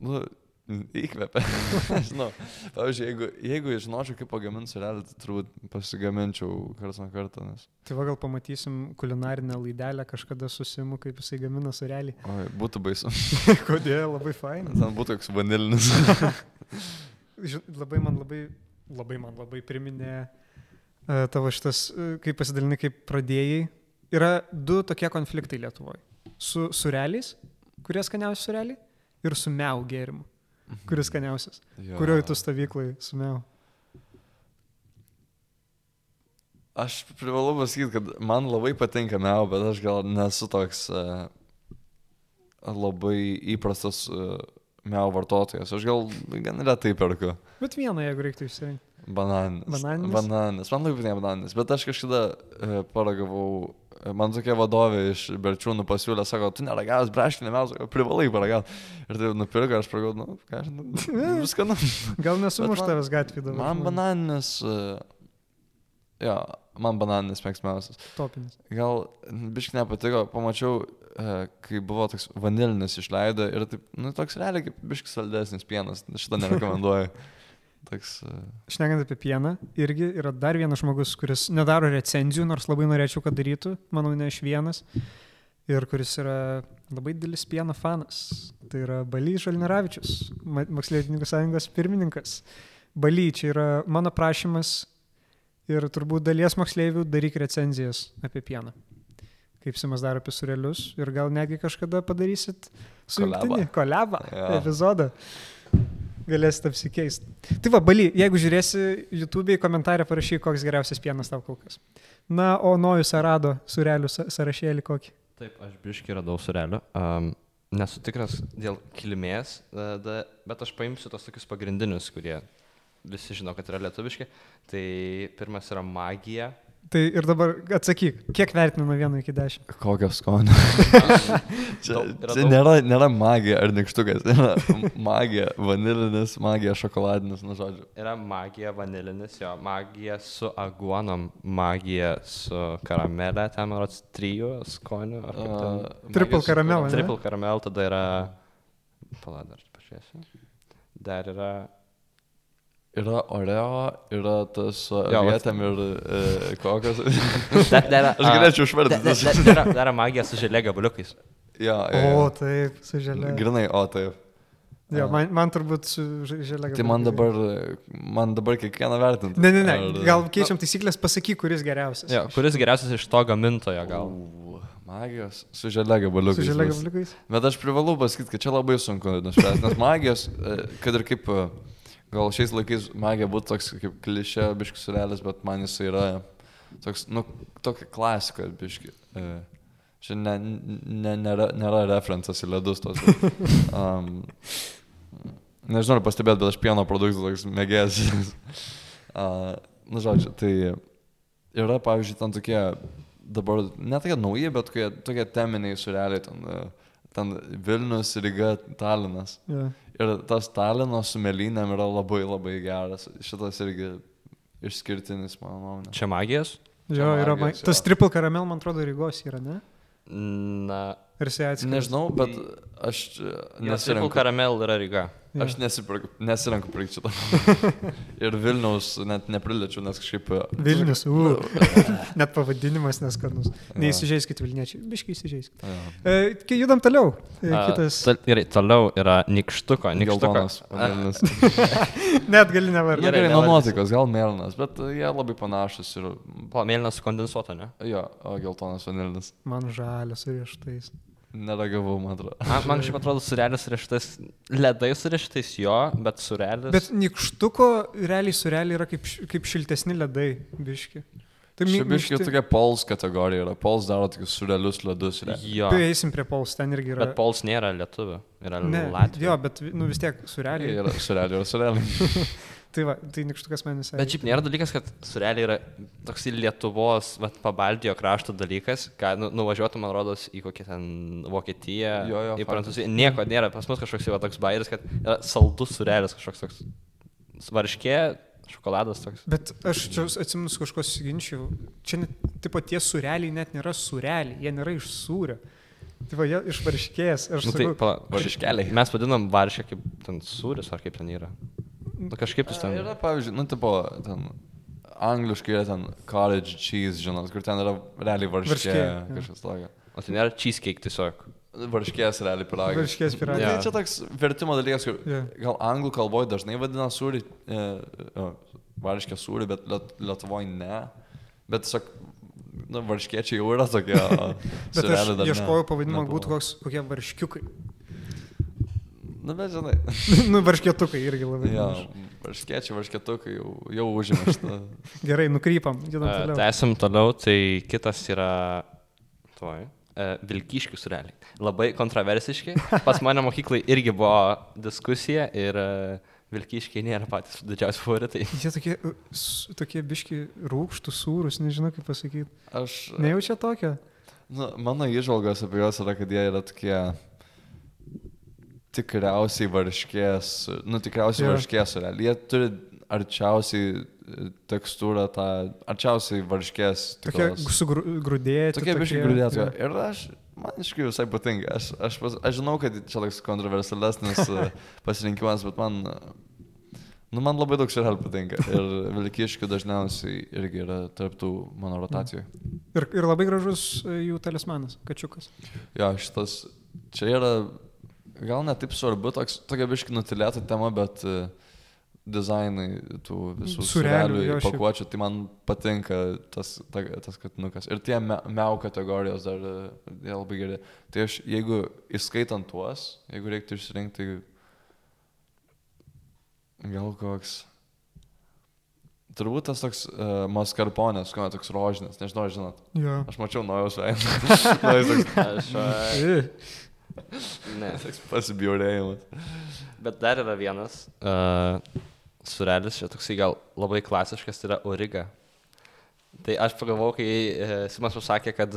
[SPEAKER 2] nu, įkvepia. Žinau, pavyzdžiui, jeigu, jeigu žinočiau, kaip pagaminti surelį, tai turbūt pasigaminčiau karts nuo karto, nes...
[SPEAKER 1] Tai va gal pamatysim kulinarinę laidelę kažkada susimu, kaip jisai gamina surelį.
[SPEAKER 2] Oi, būtų baisu.
[SPEAKER 1] Kodėl? Labai fain.
[SPEAKER 2] Ten būtų toks vanilinis.
[SPEAKER 1] Labai man labai, labai man labai priminė uh, tavo šitas, uh, kaip pasidalini, kaip pradėjai. Yra du tokie konfliktai Lietuvoje. Su sureliais, kurie skaniausi sureliai, ir su meu gėrimu, kuris skaniausias.
[SPEAKER 2] Jo.
[SPEAKER 1] Kurioje tu stovyklai su meu?
[SPEAKER 2] Aš privalau pasakyti, kad man labai patinka meo, bet aš gal nesu toks uh, labai įprastas uh, meo vartotojas. Aš gal gan retai perku
[SPEAKER 1] Bet vieną, jeigu reiktų išsirinkti.
[SPEAKER 2] bananinis.
[SPEAKER 1] Bananinis?
[SPEAKER 2] Bananinis. Man labai patinka bananinis. Bet aš kažkada uh, paragavau, man tokia vadovė iš Berčiūnų pasiūlė, sako, tu neragavęs braškinį sako, privalai paragauti. Ir tai nupirka, aš paragavau, nu, ką aš, nu, viską, nu.
[SPEAKER 1] Gal nesumuš
[SPEAKER 2] Bet man-
[SPEAKER 1] tavęs gatvį dabar.
[SPEAKER 2] Man bananinis, jo, man bananinis mėgstamiausias.
[SPEAKER 1] Topinis.
[SPEAKER 2] Gal biškai nepatiko, pamačiau, e, kai buvo toks vanilinis išleido ir taip, nu, toks realiai kaip biškai saldesnis pienas, šitą nerekomenduoju. Toks... e,
[SPEAKER 1] Šnekant apie pieną, irgi yra dar vienas žmogus, kuris nedaro recenzijų, nors labai norėčiau, kad darytų, manau, ne aš vienas. Ir kuris yra labai didelis pieno fanas. Tai yra Balys Žalneravičius, Moksleivininkų sąjungos pirmininkas. Baly, čia yra mano prašymas ir turbūt dalies moksleivių daryk recenzijas apie pieną. Kaip Simas daro apie surelius ir gal netgi kažkada padarysit su jungtinį kolebą
[SPEAKER 2] Jo.
[SPEAKER 1] epizodą. Galėsit apsikeisti. Tai va, Bali, jeigu žiūrėsi YouTube į komentarą, parašyk, koks geriausias pienas tau kol kas. Na, o Nojus rado surelių sąrašėlį kokį?
[SPEAKER 3] Taip, aš biškai radau surelių. Um, nesu tikras dėl kilmės, da, bet aš paimsiu tos tokius pagrindinius, kurie visi žino, kad yra lietuviški. Tai pirmas yra magija.
[SPEAKER 1] Tai ir dabar atsakyk, kiek vertini nuo 1 iki 10?
[SPEAKER 2] Kokio skonio? čia
[SPEAKER 3] yra
[SPEAKER 2] čia nėra, nėra magija ar nikštukas, yra magija, vanilinis, magija, šokoladinis, nu žodžiu.
[SPEAKER 3] Yra magija vanilinis, jo, magija su aguonom, magija su karamelė, ten rodos trijų skonių. ar kaip ten.
[SPEAKER 2] Uh,
[SPEAKER 1] Triple caramel, ane?
[SPEAKER 3] Triple caramel, tada yra... Pala, dar pažiūrėsiu. Dar yra...
[SPEAKER 2] Yra Oreo, yra tas vietėm ir e, kokios.
[SPEAKER 3] Dar, dar,
[SPEAKER 2] Aš galėčiau išvardinti.
[SPEAKER 3] Dar, yra- magija su želė gabaliukais.
[SPEAKER 2] ja,
[SPEAKER 1] O,
[SPEAKER 2] ja,
[SPEAKER 1] taip, su želė.
[SPEAKER 2] Grinai, o taip.
[SPEAKER 1] Jo, man, man turbūt su želė.
[SPEAKER 2] Tai man dabar, man dabar kiekvieną vertinti.
[SPEAKER 1] Ne, ne, ne,
[SPEAKER 2] Ar-
[SPEAKER 1] gal keičiam taisyklės, pasakyk, kuris geriausias.
[SPEAKER 3] Jo, kuris geriausias iš to gamintojo gal?
[SPEAKER 2] U, Magijos su želia gabaliukas.
[SPEAKER 1] Su
[SPEAKER 2] bus.
[SPEAKER 1] gabaliukais.
[SPEAKER 2] Bet aš privalu pasakyti, kad čia labai sunku nuspręsti, nes magijos, e, kad ir kaip, e, gal šiais laikais magija būtų toks kaip klišė, biškis surelis, bet man jis yra toks, nu, tokia klasika, biški. E, Čia ne, ne, nėra, nėra referencas į ledus tos. Um, nežinau, ar pastebėt, bet aš pieno produktų toks mėgėjas. uh, nu, žodžiu, tai yra, pavyzdžiui, ten tokie, dabar ne tokie nauji, bet tokie, tokie teminiai sureliai, ten, e, ten Vilnius, Ryga, Talinas.
[SPEAKER 1] Jo.
[SPEAKER 2] Ir tas Talino su Melynėm yra labai labai geras. Šitas irgi išskirtinis, mano nuomonė.
[SPEAKER 3] Čia magijos?
[SPEAKER 1] Jo, yra,
[SPEAKER 2] magijos,
[SPEAKER 1] ma- tas triple caramel, man atrodo, Rygos yra, ne?
[SPEAKER 3] Na,
[SPEAKER 1] Ir jisai atskiras.
[SPEAKER 2] Nežinau, bet aš e, nesirenku.
[SPEAKER 3] caramel yra Ryga.
[SPEAKER 1] Jo.
[SPEAKER 2] Aš nesipirku, nesirenku pirkti šito. ir Vilniaus net nepriliečiu, nes kažkaip... e,
[SPEAKER 1] Vilnius, u. Net pavadinimas neskanus. Neįsižeiskit Vilniečiai, biškai įsižeiskit.
[SPEAKER 2] Jo.
[SPEAKER 1] E, kai judam toliau. E,
[SPEAKER 3] A,
[SPEAKER 1] kitas.
[SPEAKER 3] tal- Gerai, toliau yra nikštuko.
[SPEAKER 2] Vanilinis.
[SPEAKER 1] Net gali
[SPEAKER 2] Na
[SPEAKER 1] nevardinti.
[SPEAKER 3] Gerai,
[SPEAKER 2] nuo nuotaikos, gal mėlynas, bet e, jie labai panašus ir...
[SPEAKER 3] Pamėlyna sukondensuota, ne?
[SPEAKER 2] Jo, o geltonas vanilinis.
[SPEAKER 1] Man žalias su rieštais.
[SPEAKER 2] Neragavau, man atrodo.
[SPEAKER 3] Man, man šiaip atrodo, surelis surištas, ledai surištais jo, bet surelis.
[SPEAKER 1] Bet nikštuko realiai su realiai yra kaip, kaip šiltesni ledai, biški. Tai minkšti-
[SPEAKER 2] tokia Pols kategorija yra. Pols daro tokius surelius ledus. re-
[SPEAKER 3] Jo.
[SPEAKER 1] Tai eisim prie Pols, ten irgi yra.
[SPEAKER 3] Bet Pols nėra lietuvių, yra
[SPEAKER 1] Ne,
[SPEAKER 3] Latvijos.
[SPEAKER 1] jo, bet nu, vis tiek su realiai.
[SPEAKER 2] Yra sureliai, yra sureliai.
[SPEAKER 1] Tai va, tai nikštukas man visai.
[SPEAKER 3] Bet šiaip nėra dalykas, kad sureliai yra toks Lietuvos, vat, pabaltijo krašto dalykas, ką nu, nuvažiuotų, man rodos, į kokią ten Vokietiją,
[SPEAKER 2] Jo, jo,
[SPEAKER 3] į. Prancūziją. Nieko nėra, pas mus kažkoks yra toks bairis, kad yra saldus surelis, kažkoks toks svarškė, šokoladas toks.
[SPEAKER 1] Bet aš čia atsimenu su kažko susiginčiau. Čia, net, tipo, tie sureliai net nėra sureliai, jie nėra iš sūrio. Tai va, jie iš varškės.
[SPEAKER 3] Nu, tai,
[SPEAKER 2] Varškeliai.
[SPEAKER 3] Mes vadinam varškę kaip ten sūris ar kaip ten yra. Kažkaip jis ten.
[SPEAKER 2] Yra, pavyzdžiui, nu, tipo, ten angliškai yra ten cottage cheese, žinot, kur ten yra realiai varškė,
[SPEAKER 1] Varškė,
[SPEAKER 2] kažkas tokio.
[SPEAKER 3] O tai nėra cheesecake tiesiog.
[SPEAKER 2] Varškės realiai piragai.
[SPEAKER 1] Varškės piragai.
[SPEAKER 2] Tai
[SPEAKER 3] Jo.
[SPEAKER 2] čia toks vertimo dalykas, kur
[SPEAKER 1] Jo.
[SPEAKER 2] gal anglų kalboje dažnai vadina sūrį, e, e, varškę sūrį, bet liet, Lietuvoje ne. Bet tiesiog, nu, varškiečiai jau yra tokie.
[SPEAKER 1] Bet aš ieškojau pavadinimo,
[SPEAKER 2] Nebuvo.
[SPEAKER 1] būtų koks, kokie varškiukai.
[SPEAKER 2] Nu, bet žinai.
[SPEAKER 1] nu, varškėtukai irgi labai.
[SPEAKER 2] Jo,
[SPEAKER 1] panašu.
[SPEAKER 2] varškiečiai, varškietukai jau, jau užėmė šitą.
[SPEAKER 1] Gerai, nukrypam.
[SPEAKER 3] E,
[SPEAKER 1] toliau.
[SPEAKER 3] Tęsim toliau, tai kitas yra... Tuoj. e, Vilkiškių sureliai. Labai kontroversiški. Pas mane mokyklai irgi buvo diskusija ir e, Vilkiškiai nėra patys didžiausi favoritai.
[SPEAKER 1] Jie tokie, uh, tokie biški rūkštų, sūrus, nežinau kaip pasakyti.
[SPEAKER 2] Aš,
[SPEAKER 1] Nejaučia tokio?
[SPEAKER 2] nu, mano įžvalgos apie juos yra, kad jie yra tokie tikriausiai varškės, nu tikriausiai yeah. varškės sureliai. Jie turi arčiausiai e, tekstūrą, tą arčiausiai varškės.
[SPEAKER 1] Tokie sugrūdėti.
[SPEAKER 2] Tokie biškai grūdėtų. Ir aš, man iš tikrųjų visai patinka. Aš, aš, pas, aš žinau, kad čia toks kontroversalesnis e, pasirinkimas, bet man, Nu, man labai daug serialų patinka. Ir Vilkiškių dažniausiai irgi yra tarptų mano rotacijų.
[SPEAKER 1] Ir, ir labai gražus e, jų talismanas, kačiukas.
[SPEAKER 2] Jo, šitas, čia yra gal net taip svarbu, toks, tokia biški nutilėta tema, bet uh, dizainai tų visų surelių ir pakuočių, tai man patinka tas, ta, tas katinukas. Ir tie me, meu kategorijos dar e, jie labai geri. Tai aš, jeigu įskaitant tuos, jeigu reiktų išsirinkti, gal koks. Turbūt tas toks uh, maskarponės, kuo toks rožinis, nežinau, žinot.
[SPEAKER 1] Jo.
[SPEAKER 2] Aš mačiau naujos veidą.
[SPEAKER 3] Aš,
[SPEAKER 1] E,
[SPEAKER 3] ne.
[SPEAKER 2] toks pasibjaurėjimas.
[SPEAKER 3] Bet dar yra vienas uh, surelis, čia toksai gal labai klasiškas, tai yra origa. Tai aš pagalvojau, kai uh, Simas pasakė, kad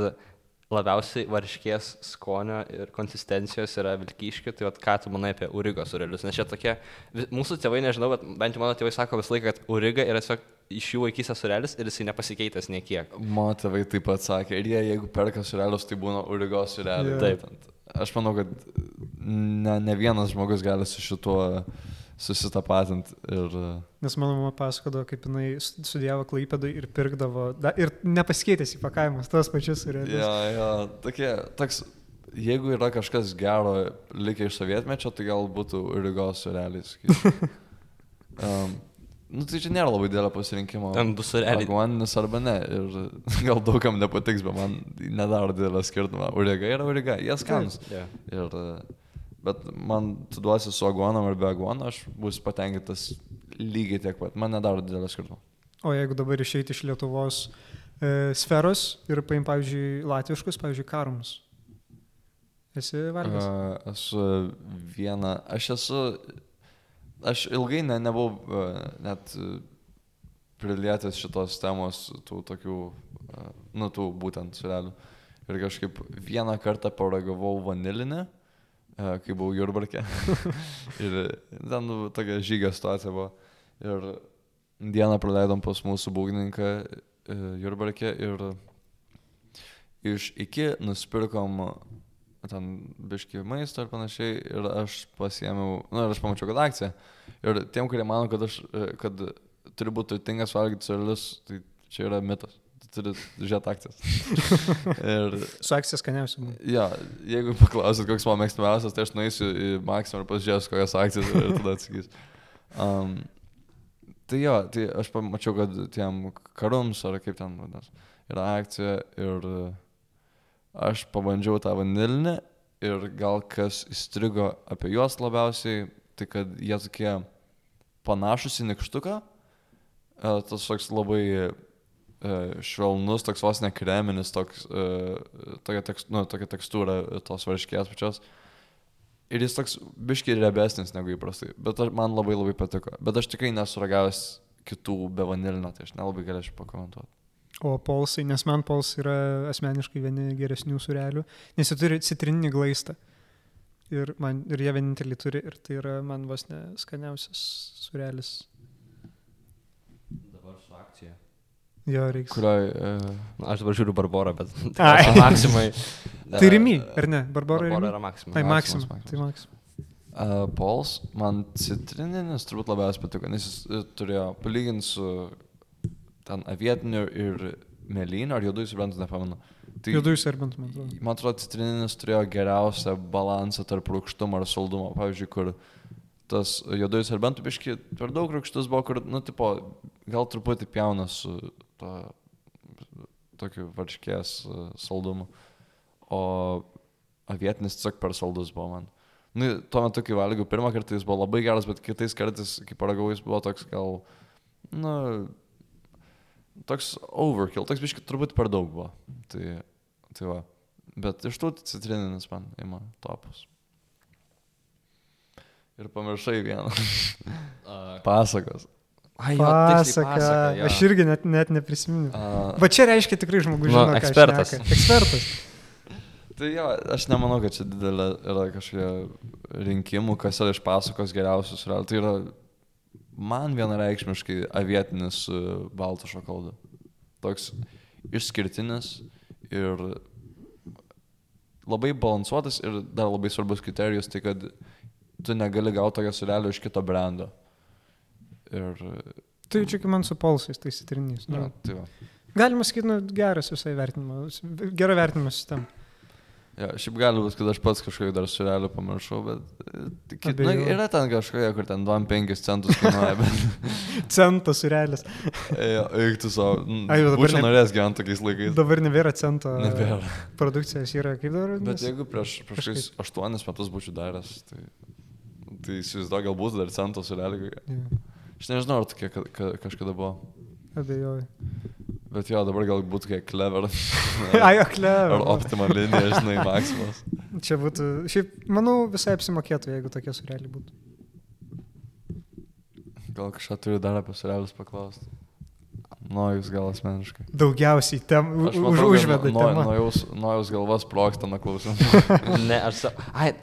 [SPEAKER 3] labiausiai varškės skonio ir konsistencijos yra vilkyškių, tai vat, ką tu manai apie urigo surelius? Nes čia tokie, mūsų tėvai, nežinau, bet bent jau mano tėvai sako visą laiką, kad uriga yra tiesiog iš jų vaikysės surelis ir jisai nepasikeitęs niekiek.
[SPEAKER 2] Mano tėvai taip pat sakė, ir jie, jeigu perka surelius, tai būna urigos sureliai.
[SPEAKER 1] Jo.
[SPEAKER 3] Taip.
[SPEAKER 2] Aš manau, kad ne, ne vienas žmogus gali su šituo susitapatinti. Ir
[SPEAKER 1] Nes mano mama pasakodavo, kaip jinai st- studijavo klaipėdai ir pirkdavo, da, ir nepasikeitęs įpakavimas, tos pačius
[SPEAKER 2] jo,
[SPEAKER 1] surelius.
[SPEAKER 2] jo, tokie, toks, jeigu yra kažkas gero likę iš sovietmečio, tai gal būtų sureliai. sakyčiau. um, nu, tai čia nėra labai didelio pasirinkimo.
[SPEAKER 3] Ten du sureliai.
[SPEAKER 2] Aguaninis arba ne. Ir gal daugam nepatiks, bet man nedaro didelio skirtumo. Uriga yra uriga, jie skanus.
[SPEAKER 3] Yeah.
[SPEAKER 2] Ir, bet man tu duosi su aguonom ar be aguono, aš būsiu patenkintas lygiai tiek pat. Man nedaro didelio skirtumo.
[SPEAKER 1] O jeigu dabar išeiti iš Lietuvos e, sferos ir paim, pavyzdžiui, latviškus, pavyzdžiui, karumus. Esi valgęs?
[SPEAKER 2] Uh, esu viena, aš esu, aš ilgai ne, nebuvau uh, net uh, prilietęs šitos temos, tų tokių, uh, nu, tų būtent surelių. Ir kažkaip vieną kartą paragavau vanilinę, kai buvau Jurbarke. ir ten nu, tokia žygio situacija buvo. Ir dieną praleidom pas mūsų būgninką Jurbarke ir iš iki nusipirkom ten biški maisto ir panašiai ir aš pasiėmiau, na nu, ir aš pamačiau, kad akcija. Ir tiem, kurie mano, kad aš, e, kad turi būti turtingas valgyti surelius, tai čia yra mitas. Tu turi žiūrėti akcijas. ir
[SPEAKER 1] Su akcija skaniausia. man.
[SPEAKER 2] jo, jeigu paklausit, koks mano mėgstamiausias, tai aš nueisiu į Maksimą ir pasižiūrėsiu, kokias akcijas ir tada atsakys. Um, tai jo, tai aš pamačiau, kad tiem karums, ar kaip ten vadinasi, yra akcija ir e, aš pabandžiau tą vanilinę ir gal kas įstrigo apie juos labiausiai, tai kad jie tokie panašus į nikštuką, e, tas toks labai e, švelnus, toks vos ne kreminis, toks, e, tokia, tekst, nu, tokia tekstūra tos varškės pačios. Ir jis toks biškiai riebesnis negu įprastai, bet man labai labai patiko. Bet aš tikrai nesuragavęs kitų be vanilinio, tai aš nelabai galėčiau pakomentuoti.
[SPEAKER 1] O polsai, nes man pols yra asmeniškai vieni geresnių surelių, nes jie turi citrininį glaistą. Ir, man, ir jie vieninteliai turi, ir tai yra man vos ne skaniausias surelis.
[SPEAKER 3] Dabar su akcija.
[SPEAKER 1] Jo reikia.
[SPEAKER 2] Kurioj... E,
[SPEAKER 3] Na, aš dabar žiūriu Barborą, bet
[SPEAKER 1] Ai.
[SPEAKER 3] tai maksimai.
[SPEAKER 1] Tai rimi, ar ne? Barbara
[SPEAKER 3] Barbora
[SPEAKER 1] rimi.
[SPEAKER 3] yra maksimai.
[SPEAKER 1] Tai.
[SPEAKER 2] Maximus.
[SPEAKER 1] Tai maksimum.
[SPEAKER 2] Uh, Pols, man citrininis turbūt labiausiai patiko, nes jis e, turėjo palyginti su ten avietiniu ir mėlynu, ar juodųjų subrantų, nepamenu. Tai,
[SPEAKER 1] Juodųjų serbentų, man atrodo.
[SPEAKER 2] man atrodo, citrininis turėjo geriausią balansą tarp rūkštumo ir saldumo. Pavyzdžiui, kur tas juodųjų serbentų biški per daug rūkštus buvo, kur, nu, tipo, gal truputį pjaunas su to, tokiu varškės e, saldumu. O avietinis tiesiog per saldus buvo man. Nu, tuo metu, kai valgiau pirmą kartą, jis buvo labai geras, bet kitais kartais, kai paragavau, jis buvo toks gal, nu, toks overkill, toks biškai turbūt per daug buvo. Tai, tai va. Bet iš tų citrininis man ima topus. Ir pamiršai vieną. Pasakos.
[SPEAKER 3] ai, jo,
[SPEAKER 1] Pasaka.
[SPEAKER 3] pasaka, jo.
[SPEAKER 1] Aš irgi net, net neprisimenu.
[SPEAKER 2] Uh,
[SPEAKER 1] Va čia reiškia tikrai žmogus
[SPEAKER 3] Nu,
[SPEAKER 1] žino, ką
[SPEAKER 3] ekspertas.
[SPEAKER 1] Ekspertas.
[SPEAKER 2] tai jo, aš nemanau, kad čia didelė yra kažkokia rinkimų, kas yra iš pasakos geriausius. Tai yra man vienareikšmiškai avietinis su baltu šokoladu. Toks išskirtinis ir labai balansuotas ir dar labai svarbus kriterijus, tai kad tu negali gauti tokio surelio iš kito brendo. Ir...
[SPEAKER 1] Tai čia kaip man su polsais, tai sitrinys.
[SPEAKER 2] Ja,
[SPEAKER 1] Nu,
[SPEAKER 2] tai va.
[SPEAKER 1] galima sakyti, nu, geras visai vertinimas, gera vertinimo sistema.
[SPEAKER 2] Ja, šiaip gali būti, kad aš pats kažkokį dar surelį pamiršau, bet... e, tik- Na,
[SPEAKER 1] Abejoju.
[SPEAKER 2] yra ten kažkokia, kur ten 2-5 centus kainuoja, bet...
[SPEAKER 1] Centas surelis.
[SPEAKER 2] Ja, eik tu savo.
[SPEAKER 1] Dabar
[SPEAKER 2] Būčiau
[SPEAKER 1] ne-
[SPEAKER 2] norėjęs gyventi tokiais laikais.
[SPEAKER 1] Dabar nebėra cento
[SPEAKER 2] Nebėra.
[SPEAKER 1] produkcijos, yra kaip dabar.
[SPEAKER 2] Bet
[SPEAKER 1] nes-
[SPEAKER 2] jeigu prieš, prieš kokius 8 metus būčiau daręs, tai... Tai įsivaizduoju, galbūt dar centą surelį.
[SPEAKER 1] Jo,
[SPEAKER 2] Aš nežinau, ar tokia ka- ka- kažkada buvo.
[SPEAKER 1] Abejoju.
[SPEAKER 2] Bet jo, dabar galbūt kiek clever.
[SPEAKER 1] Ai,
[SPEAKER 2] Ar
[SPEAKER 1] akle.
[SPEAKER 2] optimal linija, žinai, maksimas.
[SPEAKER 1] Čia būtų, šiaip, manau, visai apsimokėtų, jeigu tokie sureliai būtų.
[SPEAKER 2] Gal kažką turiu dar apie surelius paklausti. Nu, jūs gal asmeniškai.
[SPEAKER 1] Daugiausiai tem, už,
[SPEAKER 2] matau, kad
[SPEAKER 1] užveda
[SPEAKER 2] nuo,
[SPEAKER 1] temą.
[SPEAKER 2] nuo, jaus, nuo jaus galvas ploksta nuo klausimų.
[SPEAKER 3] Ne, aš, ai,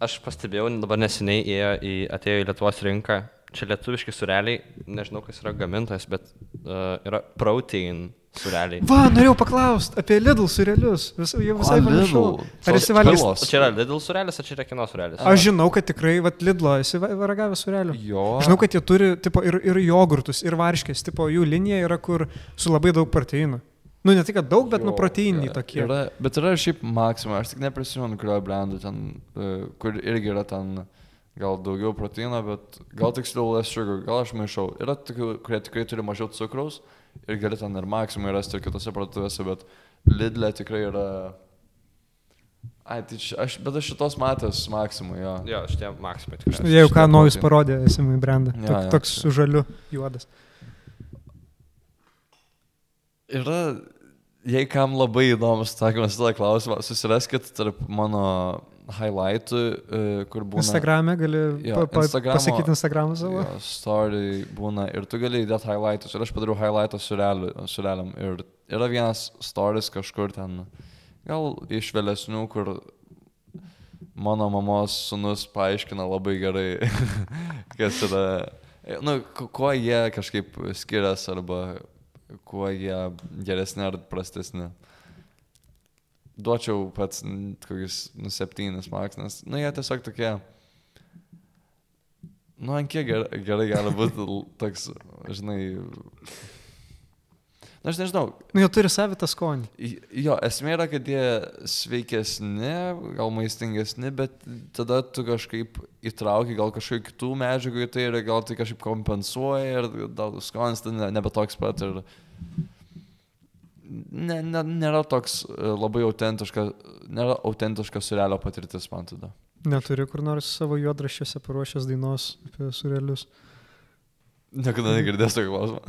[SPEAKER 3] aš pastebėjau, dabar neseniai ėjo į, atėjo į Lietuvos rinką, čia lietuviški sureliai, nežinau, kas yra gamintojas, bet uh, yra protein sureliai.
[SPEAKER 1] Va, norėjau paklausti apie Lidl surelius. Vis, jau visai.
[SPEAKER 2] Lidl.
[SPEAKER 1] Ar esi valgęs?
[SPEAKER 3] Čia yra Lidl surelis, ar čia yra kino surelis?
[SPEAKER 1] Aš žinau, kad tikrai, va, Lidlo esi ragavęs surelių.
[SPEAKER 2] Jo.
[SPEAKER 1] Žinau, kad jie turi tipo, ir, ir jogurtus, ir varškės, tipo, jų linija yra, kur su labai daug proteinų. Nu, ne tik, kad daug, bet, nu,
[SPEAKER 2] Jo,
[SPEAKER 1] proteininiai
[SPEAKER 2] yra-
[SPEAKER 1] tokie.
[SPEAKER 2] Yra, bet yra šiaip Maxima, aš tik neprisimenu, kurio brandų ten, e, kur irgi yra ten gal daugiau proteino, bet gal tiksliau less sugar, gal aš maišau. Yra tokių, kurie tikrai turi mažiau cukraus ir gali ten ir Maxima rasti ir kitose parduotuvėse, bet Lidle tikrai yra... Ai, tai čia, aš, bet aš šitos matęs Maxima, jo.
[SPEAKER 3] Jo, šitie maksimai tikrai.
[SPEAKER 1] Nu, Jeigu ką, naujus parodė esamai brandą.
[SPEAKER 2] Jo,
[SPEAKER 1] Tok,
[SPEAKER 2] jo,
[SPEAKER 1] toks su žaliu juodas.
[SPEAKER 2] Yra, jei kam labai įdomus atsakymas į tą klausimą, susiraskit tarp mano highlightų, e, kur būna...
[SPEAKER 1] Instagrame gali
[SPEAKER 2] Jo,
[SPEAKER 1] pa,
[SPEAKER 2] Instagramo-
[SPEAKER 1] pasakyti Instagramą savo.
[SPEAKER 2] Jo, story būna ir tu gali įdėti highlightus. Ir aš padariau highlightą sureliam. Ir yra vienas stories kažkur ten, gal iš vėlesnių, kur mano mamos sunus paaiškina labai gerai, kas yra, nu, ku- kuo jie kažkaip skiriasi arba kuo jie geresni ar prastesni. Duočiau pats kokius nu, septynis maks, nes, nu, jie tiesiog tokie, nu, ant kiek gerai, gerai gali būti toks, žinai, na, aš nežinau,
[SPEAKER 1] Nu, jie turi savitą skonį.
[SPEAKER 2] Jo, esmė yra, kad jie sveikesni, gal maistingesni, bet tada tu kažkaip įtrauki gal kažkokių kitų medžiagų į tai ir gal tai kažkaip kompensuoja ir gal skonis tai ne- nebe toks pat ir ne, ne, nėra toks e, labai autentiška, nėra autentiška surelio patirtis man tada.
[SPEAKER 1] Neturi kur nors savo juodraščiuose paruošęs dainos apie surelius.
[SPEAKER 2] Niekada negirdės tokio klausimo.